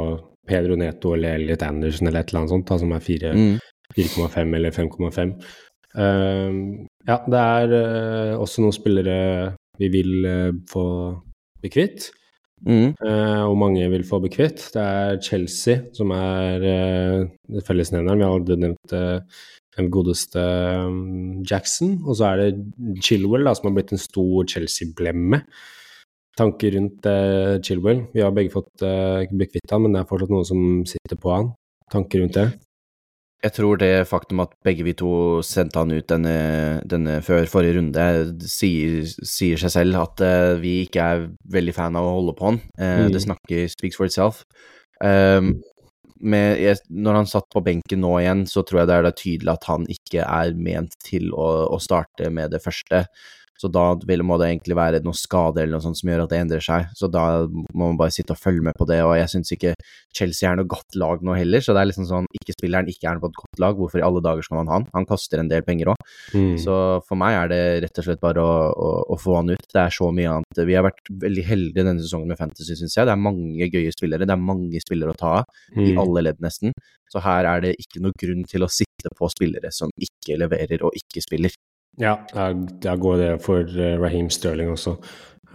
Pedro Neto eller Elliot Anderson eller et eller annet sånt, da, som er 4,5 mm. eller 5,5. Uh, ehm, ja, det er uh, også noen spillere vi vil uh, få bli kvitt. Mm. Uh, og mange vil få bekvitt. Det er Chelsea som er uh, fellesnevneren. Vi har allerede nevnt uh, den godeste um, Jackson. Og så er det Chilwell, da, som har blitt en stor Chelsea-blemme. Tanker rundt uh, Chilwell. Vi har begge fått uh, blitt kvitt han, men det er fortsatt noen som sitter på han. Tanker rundt det? Jeg tror det faktum at begge vi to sendte han ut denne, denne før forrige runde, sier, sier seg selv at uh, vi ikke er veldig fan av å holde på han. Uh, mm. Det snakker speaks for itself. Um, med, når han satt på benken nå igjen, så tror jeg det er tydelig at han ikke er ment til å, å starte med det første. Så da vil, må det egentlig være noe skade eller noe sånt som gjør at det endrer seg. Så da må man bare sitte og følge med på det, og jeg syns ikke Chelsea er noe godt lag nå heller, så det er liksom sånn ikke spilleren ikke er på et godt lag, hvorfor i alle dager skal man ha han? Han koster en del penger òg. Mm. Så for meg er det rett og slett bare å, å, å få han ut. Det er så mye annet. Vi har vært veldig heldige denne sesongen med Fantasy, syns jeg. Det er mange gøye spillere, det er mange spillere å ta av, i Mm. alle ledd nesten. Så her er det ikke noe grunn til å sitte på spillere som ikke leverer og ikke spiller. Ja, da- da går det for eh, Raheem Sterling også,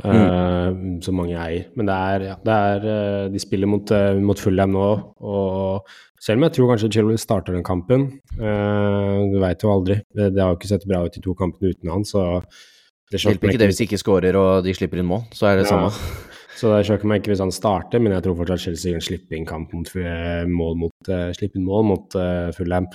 Mm. eh, som mange eier. Men det er, ja, det er eh, De spiller mot, mot Fulham nå, og selv om jeg tror kanskje Chilwell starter den kampen Du veit jo aldri. Det, det har jo ikke sett bra ut de to kampene uten han, så det hjelper ikke det hvis de ikke skårer og de slipper inn mål, så er det Ja. samme. [laughs] Så det sjokker meg ikke hvis han starter, men jeg tror fortsatt Chelsea kan slippe inn kamp mot, mål mot, uh, slippe inn mål mot uh, Fulham.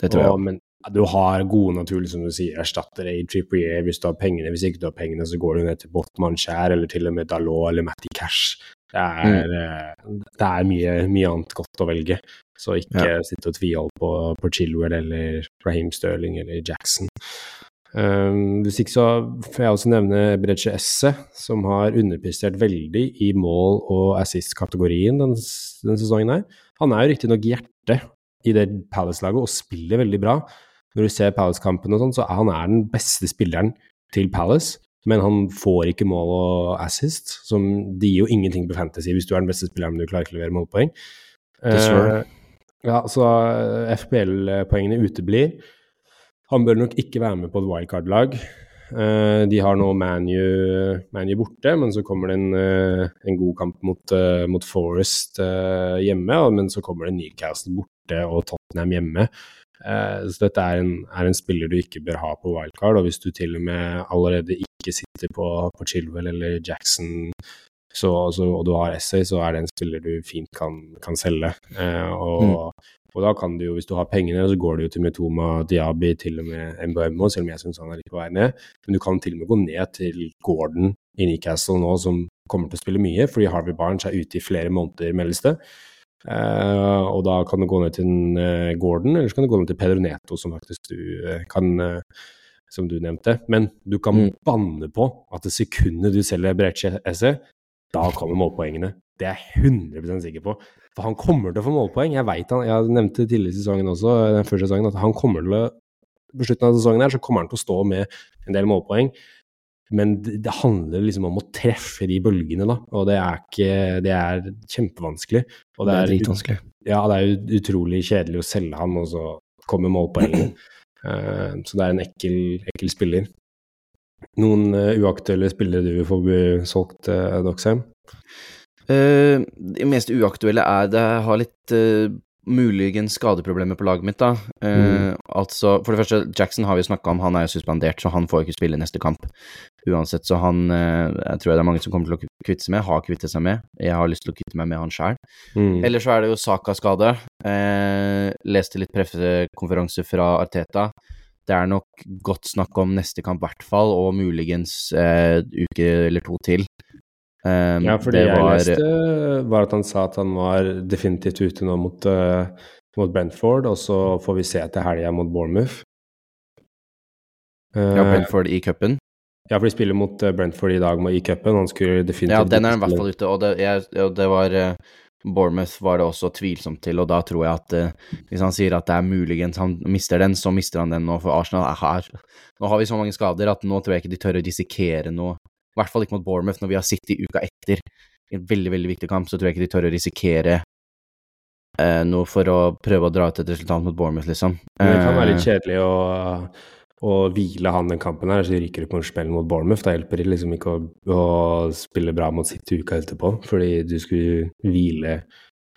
Det tror jeg. Og, men du har gode naturlig, som du sier, erstattere i Trippier hvis du har pengene. Hvis ikke du har pengene, så går du ned til Botman Skjær eller til og med Dalot eller Matty Cash. Det er, Mm. eh, det er mye, mye annet godt å velge. Så ikke sitte og tvihold på, på Chilwell eller Raheem Sterling eller Jackson. Um, hvis ikke så får jeg også nevne Brecce Esse, som har underprestert veldig i mål- og assist-kategorien denne, den sesongen her. Han er jo riktignok hjertet i det Palace-laget og spiller veldig bra. Når du ser Palace-kampen og sånn, så er han er den beste spilleren til Palace. Men han får ikke mål og assist, som det gir jo ingenting på Fantasy hvis du er den beste spilleren, men du klarer ikke å levere målpoeng. Dessverre. Eh, ja, så FPL-poengene uteblir. Han bør nok ikke være med på et wildcard-lag. Uh, de har nå ManU Man borte, men så kommer det en, uh, en god kamp mot, uh, mot Forest hjemme. Men så kommer det Newcastle borte og Tottenham hjemme. Eh, så dette er en, er en spiller du ikke bør ha på wildcard. Og hvis du til og med allerede ikke sitter på, på Chilwell eller Jackson, så, så, og du har Essay, så er det en spiller du fint kan, kan selge. Eh, og, og da kan du jo, hvis du har pengene, så går det jo til Metoma Diaby, til og med MBMO, selv om jeg syns han er litt på vei ned. Men du kan til og med gå ned til Gordon i Newcastle nå, som kommer til å spille mye, fordi Harvey Barnes er ute i flere måneder, meldes det. Eh, og da kan du gå ned til en, eh, Gordon, eller så kan du gå ned til Pedro Neto, som faktisk du uh, kan Som du nevnte. Men du kan Mm. banne på at det sekundet du selger Brecce Esse, da kommer målpoengene. Det er jeg 100 sikker på. For han kommer til å få målpoeng. Jeg vet han, jeg nevnte tidligere i sesongen også, den første sesongen, at han kommer til å På slutten av sesongen her så kommer han til å stå med en del målpoeng. Men det, det handler liksom om å treffe de bølgene, da. Og det er ikke Det er kjempevanskelig. Og Det er ut- dritvanskelig. ja, det er utrolig kjedelig å selge han, og så kommer målpoengene. Uh, [clears throat] så det er en ekkel, ekkel spiller. Noen uh, uaktuelle spillere du vil få bli solgt, uh, Doxheim? Uh, det mest uaktuelle er det jeg har litt uh, muligens skadeproblemer på laget mitt, da. Eh, Altså, for det første, Jackson har vi snakka om, han er jo suspendert, så han får ikke spille neste kamp. Uansett, så han eh, Jeg tror det er mange som kommer til å kvitte seg med, har kvittet seg med. Jeg har lyst til å kvitte meg med han sjæl. Mm. Ellers så er det jo Saka-skade. Eh, leste litt pressekonferanse fra Arteta. Det er nok godt snakk om neste kamp, i hvert fall, og muligens eh, uke eller to til. Um, Ja, for det jeg var- leste var at han sa at han var definitivt ute nå mot, uh, mot Brentford, og så får vi se til helga mot Bournemouth. Uh, Ja, Brentford i cupen. Ja, for de spiller mot eh, Brentford i dag i cupen. Han skulle definitivt Ja, den er i hvert fall ute, og det, jeg, og det var eh, Bournemouth var det også tvilsomt til, og da tror jeg at eh, hvis han sier at det er muligens han mister den, så mister han den nå, for Arsenal er her. Nå har vi så mange skader at nå tror jeg ikke de tør å risikere noe, i hvert fall ikke mot Bournemouth når vi har sittet i uka etter. En veldig, veldig viktig kamp, så tror jeg ikke de tør å risikere eh, noe for å prøve å dra ut et resultat mot Bournemouth, liksom. Men det kan være litt Eh, kjedelig å, å hvile han den kampen her, så ryker du på en smell mot Bournemouth. Da hjelper det liksom ikke å, å spille bra mot City uka etterpå, fordi du skulle hvile,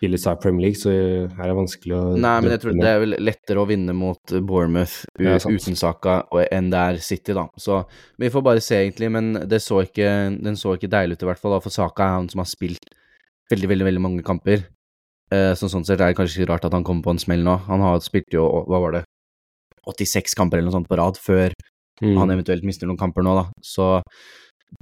hvile Star Premier League, så her er det vanskelig å Nei, men jeg tror det er vel lettere å vinne mot Bournemouth Ja, uten Saka enn det er City, da. Så vi får bare se, egentlig. Men det så ikke, den så ikke deilig ut, i hvert fall. da, For Saka er han som har spilt veldig, veldig veldig mange kamper. Eh, så sånn sett er det kanskje ikke rart at han kommer på en smell nå. Han har spilt jo, hva var det, 86 kamper eller noe sånt på rad før Mm. han eventuelt mister noen kamper nå, da. Så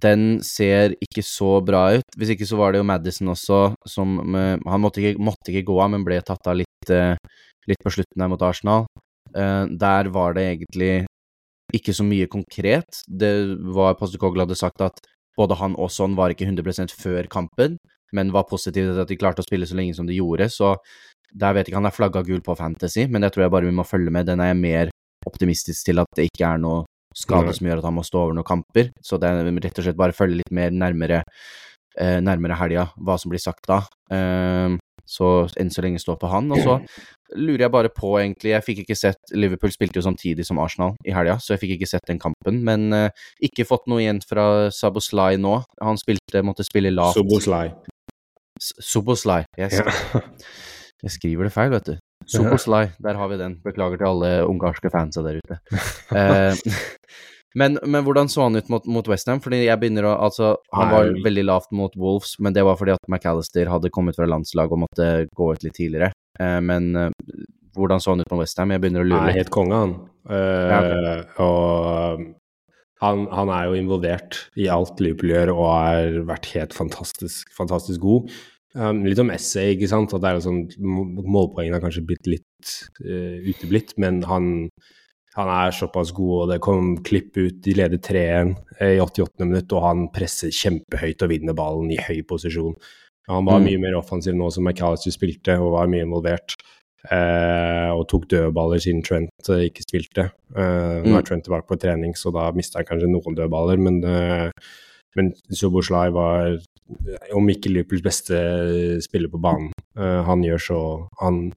den ser ikke så bra ut. Hvis ikke så var det jo Madison også, som Han måtte ikke, måtte ikke gå av, men ble tatt av litt, eh, litt på slutten her mot Arsenal. Eh, der var det egentlig ikke så mye konkret. Det var Postekogl hadde sagt at både han og Son var ikke 100% før kampen, men var positive til at de klarte å spille så lenge som de gjorde, så der vet ikke, han er flagga gul på Fantasy, men det tror jeg bare vi må følge med. Den er jeg mer optimistisk til at det ikke er noe skade som gjør at han må stå over noen kamper. Så det er rett og slett bare følge litt mer nærmere, eh, nærmere helga, hva som blir sagt da. Eh, så enn så lenge stå på han. Og så lurer jeg bare på, egentlig Jeg fikk ikke sett Liverpool spilte jo samtidig som Arsenal i helga, så jeg fikk ikke sett den kampen. Men eh, ikke fått noe igjen fra Saboslai nå. Han spilte, måtte spille lavt. Soboslai. Soboslai. yes. Ja. [laughs] jeg skriver det feil, vet du. Soboslai, der har vi den. Beklager til alle ungarske fansa der ute. Eh, [laughs] men, men hvordan så han ut mot, mot Westham? Fordi jeg begynner å Altså, han var veldig lavt mot Wolves, men det var fordi at McAllister hadde kommet fra landslag og måtte gå ut litt tidligere. Eh, men eh, hvordan så han ut mot Westham? Jeg begynner å Han lure litt. helt konge, han. Uh, Ja, Og han, han er jo involvert i alt Liverpool gjør, og har vært helt fantastisk, fantastisk god. Um, litt om essay, ikke sant. At det er sånn, Målpoengene har kanskje blitt litt uh, uteblitt, men han, han er såpass god, og det kom klipp ut. De leder 3-1 i 88. minutt, og han presser kjempehøyt og vinner ballen i høy posisjon. Han var Mm. mye mer offensiv nå som McAllister spilte, og var mye involvert. Eh, og tok dødballer siden Trent eh, ikke spilte. Eh, Nå Mm. er Trent tilbake på trening, så da mista han kanskje noen dødballer, men, eh, men Soboslai var, om ikke Liverpools beste spiller på banen. Eh, han gjør så han,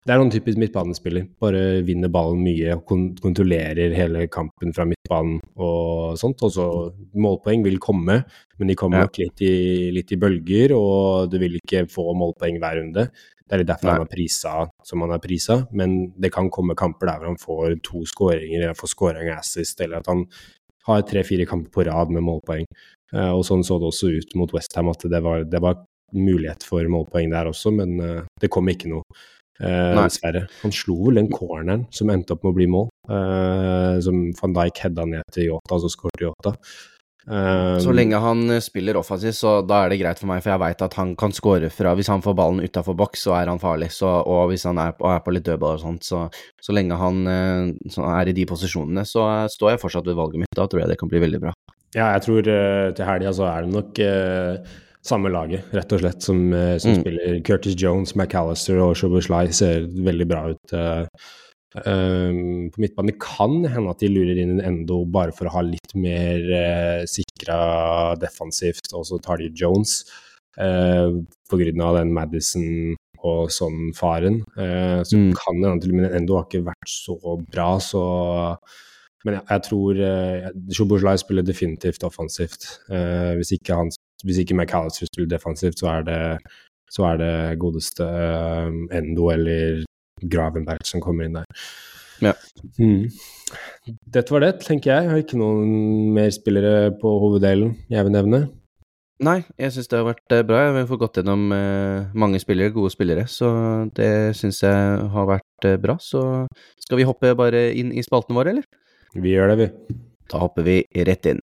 Det er noen typisk midtbanespiller. Bare vinner ballen mye og kontrollerer hele kampen fra midtbanen og sånt. Og så målpoeng vil komme, men de kommer nok litt i, litt i bølger, og du vil ikke få målpoeng hver runde. Det er litt derfor Nei. han er prisa som han er prisa, men det kan komme kamper der hvor han får to skåringer, eller får scoring assist, eller at han har tre-fire kamper på rad med målpoeng. Eh, og sånn så det også ut mot Westham, at det var, det var mulighet for målpoeng der også, men eh, det kom ikke noe. Eh, dessverre. Han slo vel den corneren som endte opp med å bli mål, som van Dijk hedda ned til Yota, og så skåret Yota. Eh, Så lenge han eh, spiller offensivt, så da er det greit for meg, for jeg veit at han kan score fra Hvis han får ballen utafor boks, så er han farlig. Så, og hvis han er, på- er på litt dødball og sånt, så, så lenge han eh, så er i de posisjonene, så eh, står jeg fortsatt ved valget mitt. Da tror jeg det kan bli veldig bra. Ja, jeg tror til helga så er det nok eh, samme laget, rett og slett, som, som Mm. spiller. Curtis Jones, McAllister og Shobuslai ser veldig bra ut. eh, Um, på midtbanen det kan hende at de lurer inn en Endo bare for å ha litt mer uh, sikra defensivt, og så tar de Jones uh, grunn av den Madison og sånn faren. Uh, så Mm. kan det hende til og med Endo har ikke vært så bra, så Men jeg, jeg tror Shoboslai spiller definitivt offensivt. Hvis, ikke han, hvis ikke McAllister spiller defensivt, så er det, så er det godeste Endo eller Gravenberg som kommer inn der. Ja. Mm. Dette var det, tenker jeg. Jeg har ikke noen mer spillere på hoveddelen jeg vil nevne. Nei, jeg syns det har vært eh, bra. Jeg har fått gått gjennom eh, mange spillere, gode spillere, så det syns jeg har vært eh, bra. Så skal vi hoppe bare inn i spalten vår, eller? Vi gjør det, vi. Da hopper vi rett inn.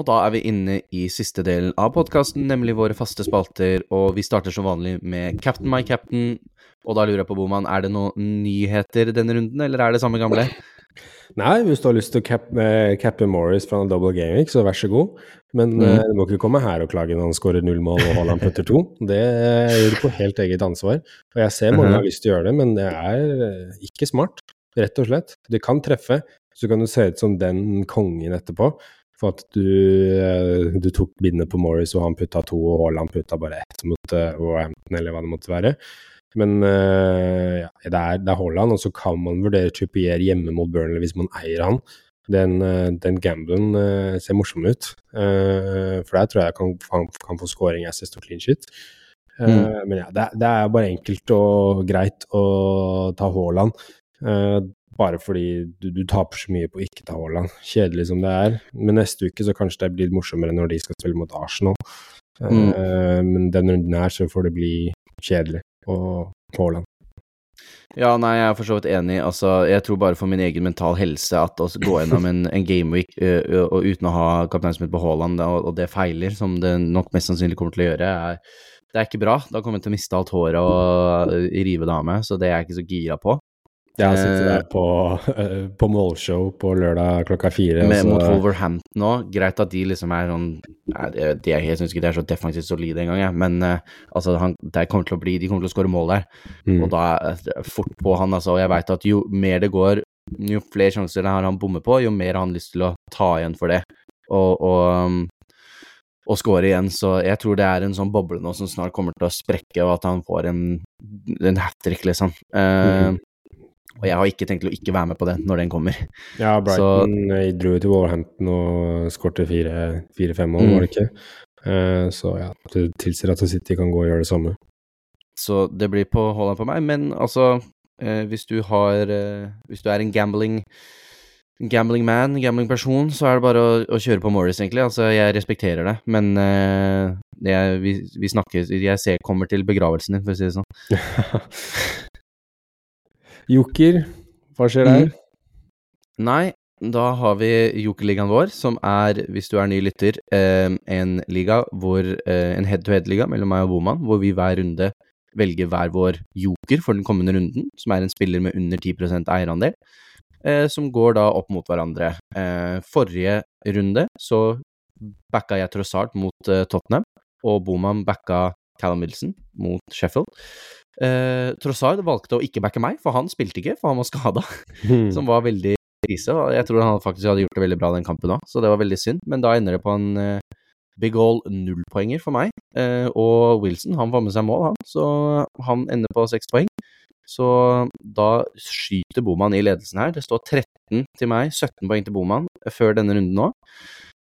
Og da er vi inne i siste delen av podkasten, nemlig våre faste spalter, og vi starter som vanlig med Captain my captain. Og da lurer jeg på, Boman, er det noen nyheter denne runden, eller er det samme gamle? Nei, hvis du har lyst til å cap, eh, cappe Morris fra double game week, så vær så god. Men Mm. eh, du må ikke komme her og klage når han skårer null mål og Haaland putter to. Det gjør du på helt eget ansvar. Og jeg ser mange Mhm. har lyst til å gjøre det, men det er eh, ikke smart, rett og slett. Det kan treffe, så kan du se ut som den kongen etterpå. For at du, eh, du tok bindet på Morris, og han putta to, og Haaland putta bare ett mot eh, eller hva det måtte være. Men uh, ja, det er, det er Haaland, og så kan man vurdere Trippier hjemme mot Burnley hvis man eier han. Den, den gamblen uh, ser morsom ut, uh, for der tror jeg kan, han kan få scoring, assist og clean shit. Mm. Men ja, det, det er bare enkelt og greit å ta Haaland. Eh, bare fordi du, du taper så mye på å ikke ta Haaland. Kjedelig som det er. Men neste uke så kanskje det blir morsommere når de skal spille mot Arsenal. Mm. Uh, Men denne runden her så får det bli kjedelig og Haaland. Ja, nei, jeg er for så vidt enig. Altså, jeg tror bare for min egen mental helse at å gå gjennom en, en gameweek uh, uh, uten å ha kapteinsmitt på Haaland, og, og det feiler, som det nok mest sannsynlig kommer til å gjøre, er det er ikke bra. Da kommer jeg til å miste alt håret og rive det av meg, så det er jeg ikke så gira på. Jeg sitter Eh, der på, [laughs] på målshow på lørdag klokka fire. Med, mot Wolverhampton òg. Greit at de liksom er sånn jeg jeg syns ikke de er så defensivt solide engang, jeg. Men eh, altså, han, det kommer til å bli, de kommer til å skåre mål der. Mm. Og da er fort på han, altså. Og jeg veit at jo mer det går, jo flere sjanser det har han bommer på, jo mer har han lyst til å ta igjen for det. Og, og, um, og score igjen. Så jeg tror det er en sånn boble nå som snart kommer til å sprekke, og at han får en, en hat trick, liksom. Eh, Og jeg har ikke tenkt å ikke være med på den når den kommer. Ja, Brighton så, dro jo til Wolverhampton og skårte fire- fire-fem mål, Mm. var det ikke? Uh, så ja, det tilsier at City kan gå og gjøre det samme. Så det blir på Haaland på meg. Men altså, uh, hvis du har uh, Hvis du er en gambling Gambling man, gambling person, så er det bare å, å kjøre på Morris, egentlig. Altså, jeg respekterer det, men uh, det er, vi, vi snakker Jeg ser kommer til begravelsen din, for å si det sånn. [laughs] [laughs] Joker, hva skjer der? Mm. Nei, da har vi Jokerligaen vår, som er, hvis du er ny lytter, eh, en liga hvor eh, En head-to-head-liga mellom meg og Boman, hvor vi hver runde velger hver vår joker for den kommende runden, som er en spiller med under 10 eierandel, eh, som går da opp mot hverandre. Forrige runde så backa jeg Trossard mot Tottenham, og Boman backa Callum Wilson mot Sheffield. Eh, Trossard valgte å ikke backe meg, for han spilte ikke, for han var skada Mm. som var veldig krise. og Jeg tror han faktisk hadde gjort det veldig bra den kampen òg, så det var veldig synd. Men da ender det på en uh, big all nullpoenger for meg. Uh, og Wilson han får med seg mål, han, så han ender på seks poeng. Så da skyter Boman i ledelsen her. Det står 13 til meg, 17 poeng til Boman før denne runden nå.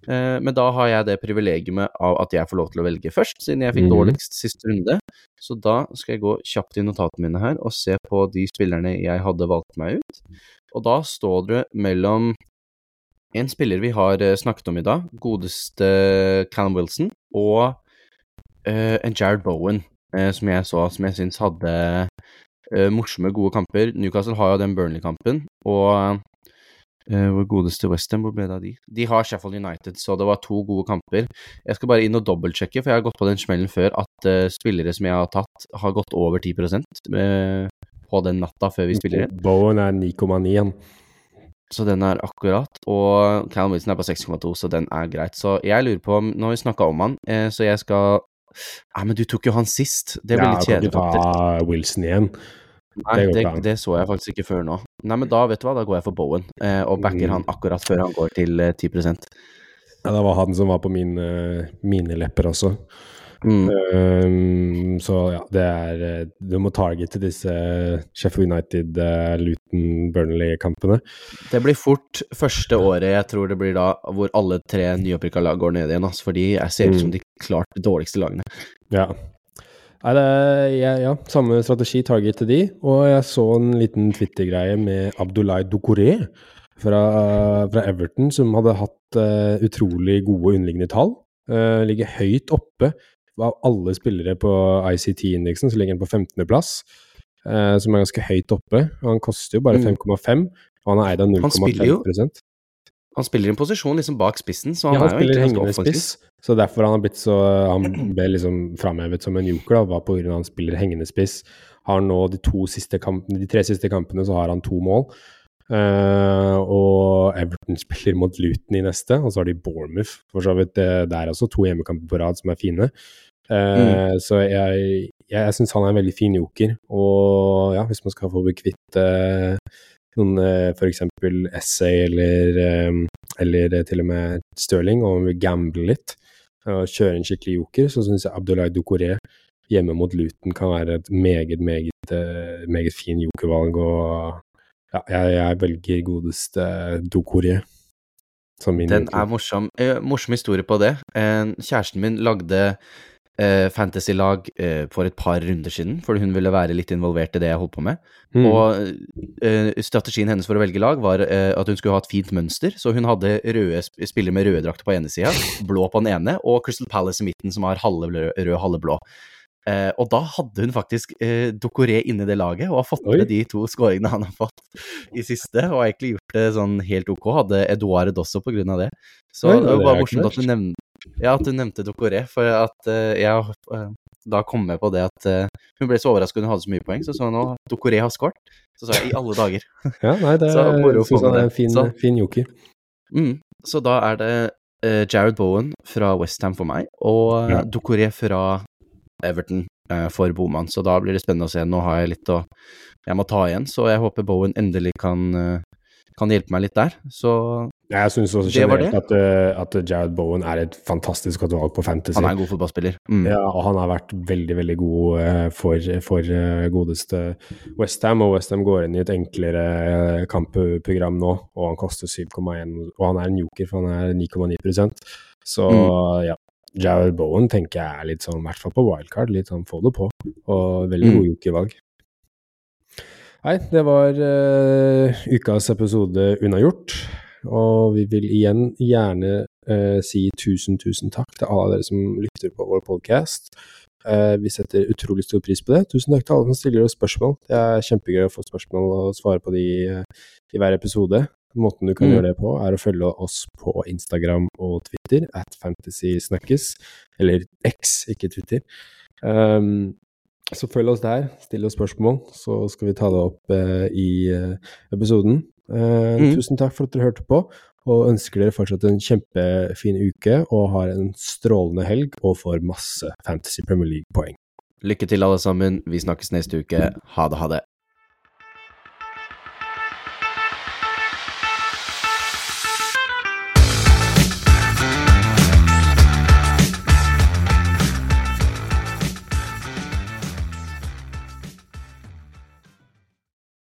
Eh, men da har jeg det privilegiumet av at jeg får lov til å velge først, siden jeg fikk Mhm. dårligst siste runde. Så da skal jeg gå kjapt i notatene mine her og se på de spillerne jeg hadde valgt meg ut. Og da står det mellom en spiller vi har eh, snakket om i dag, godeste Callum Wilson, og eh, en Jared Bowen, som jeg så, som jeg syns hadde morsomme, gode kamper. Newcastle har jo den Burnley-kampen, og eh, vår godeste Westham, hvor ble det av de? De har Sheffield United, så det var to gode kamper. Jeg skal bare inn og dobbeltsjekke, for jeg har gått på den smellen før, at uh, spillere som jeg har tatt, har gått over 10 eh, på den natta før vi spiller inn. Bowen er 9,9. Så den er akkurat. Og Callum Wilson er på 6,2, så den er greit. Så jeg lurer på om Nå har vi snakka om han, uh, så jeg skal Nei, men du tok jo han sist. Det blir Ja, litt kan kjedelig, ikke faktisk. ta Wilson igjen. Nei, det det, ikke det så jeg faktisk ikke før nå. Nei, men da, vet du hva, da går jeg for Bowen, eh, og backer Mm. han akkurat før han går til eh, 10% Ja, det var han som var på min, eh, mine lepper også. mm. Um, så ja, det er eh, Du må targete disse Sheffield United, uh, Luton, Burnley-kampene. Det blir fort første året jeg tror det blir da hvor alle tre nyopprykka lag går ned igjen, altså, for de ser ut Mm. som de klart dårligste lagene. Ja. Nei, det, ja, ja, samme strategi, target til de. Og jeg så en liten Twitter-greie med Abdulai Doucouré fra, fra Everton, som hadde hatt uh, utrolig gode underliggende tall. Uh, ligger høyt oppe av alle spillere på ICT-indeksen, så ligger han på 15.-plass, uh, som er ganske høyt oppe. Han koster jo bare Mm. 5,5, og han er eid av Han spiller jo 0,5 Han spiller i en posisjon liksom bak spissen, så han, ja, han er jo egentlig hengende ganske offensiv. spiss, så derfor han har blitt så Han ble liksom framhevet som en joker, da, var på grunn av at han spiller hengende spiss. Har nå de kampene, de tre siste kampene så har han to mål. Uh, og Everton spiller mot Luton i neste, og så har de Bournemouth. For så vidt eh, det er også to hjemmekamper på rad som er fine. Eh, Så jeg, jeg, jeg syns han er en veldig fin joker. Og ja, hvis man skal få bli kvitt eh, noen eh, f.eks. Essay eller eh, eller eh, til og med Stirling, og om vil gamble litt og kjøre en skikkelig joker, så syns jeg Abdullah Dokore hjemme mot Luton kan være et meget, meget, meget fin jokervalg. Og ja, jeg, jeg velger godeste min Den er morsom. Eh, morsom historie på det. Eh, kjæresten min lagde eh, fantasy-lag uh, for et par runder siden, fordi hun ville være litt involvert i det jeg holdt på med. Mm. Og uh, strategien hennes for å velge lag var at hun skulle ha et fint mønster, så hun hadde røde sp- spillere med røde drakter på ene sida, blå på den ene, og Crystal Palace i midten som har halve rød, halve blå. Eh, og da hadde hun faktisk eh, Dokoré inni det laget, og har fått Oi. med de to skåringene han har fått i siste, og har egentlig gjort det sånn helt ok. Hadde Eduard også på grunn av det. Så Oi, det var det var bare morsomt at du nevnte ja, at du nevnte Dokoré, for at eh, jeg, eh, da kom jeg på det at uh, hun ble så overrasket hun hadde så mye poeng, så så hun at Dokoré har skåret. Så sa jeg i alle dager. [laughs] ja, nei, det er en fin, så, fin joker. Mm, så da er det uh, Jared Bowen fra Westham for meg, og ja. Dokoré fra Everton uh, for Boman. Så da blir det spennende å se. Nå har jeg litt å Jeg må ta igjen, så jeg håper Bowen endelig kan, kan hjelpe meg litt der. Så jeg syns også generelt at, uh, at, Jared Bowen er et fantastisk godt valg på Fantasy. Han er en god fotballspiller. Mm. Ja, og han har vært veldig, veldig god for, for godeste Westham. Og Westham går inn i et enklere kampprogram nå, og han koster 7,1. Og han er en joker, for han er 9,9% Så mm. ja. Jared Bowen tenker jeg er litt sånn, i hvert fall på wildcard, litt sånn få det på. Og veldig mm. god jokervalg. Nei, det var ukas episode unnagjort. Og vi vil igjen gjerne uh, si tusen, tusen takk til alle dere som lytter på vår podkast. Uh, vi setter utrolig stor pris på det. Tusen takk til alle som stiller oss spørsmål. Det er kjempegøy å få spørsmål og svare på de eh, i hver episode. Måten du kan mm. gjøre det på, er å følge oss på Instagram og Twitter, at fantasysnakkes, eller X, ikke Twitter. Um, så følg oss der, still oss spørsmål, så skal vi ta det opp uh, i uh, episoden. Uh, mm. Tusen takk for at dere hørte på, og ønsker dere fortsatt en kjempefin uke og har en strålende helg og får masse Fantasy Premier League-poeng. Lykke til, alle sammen. Vi snakkes neste uke. Ha det, ha det.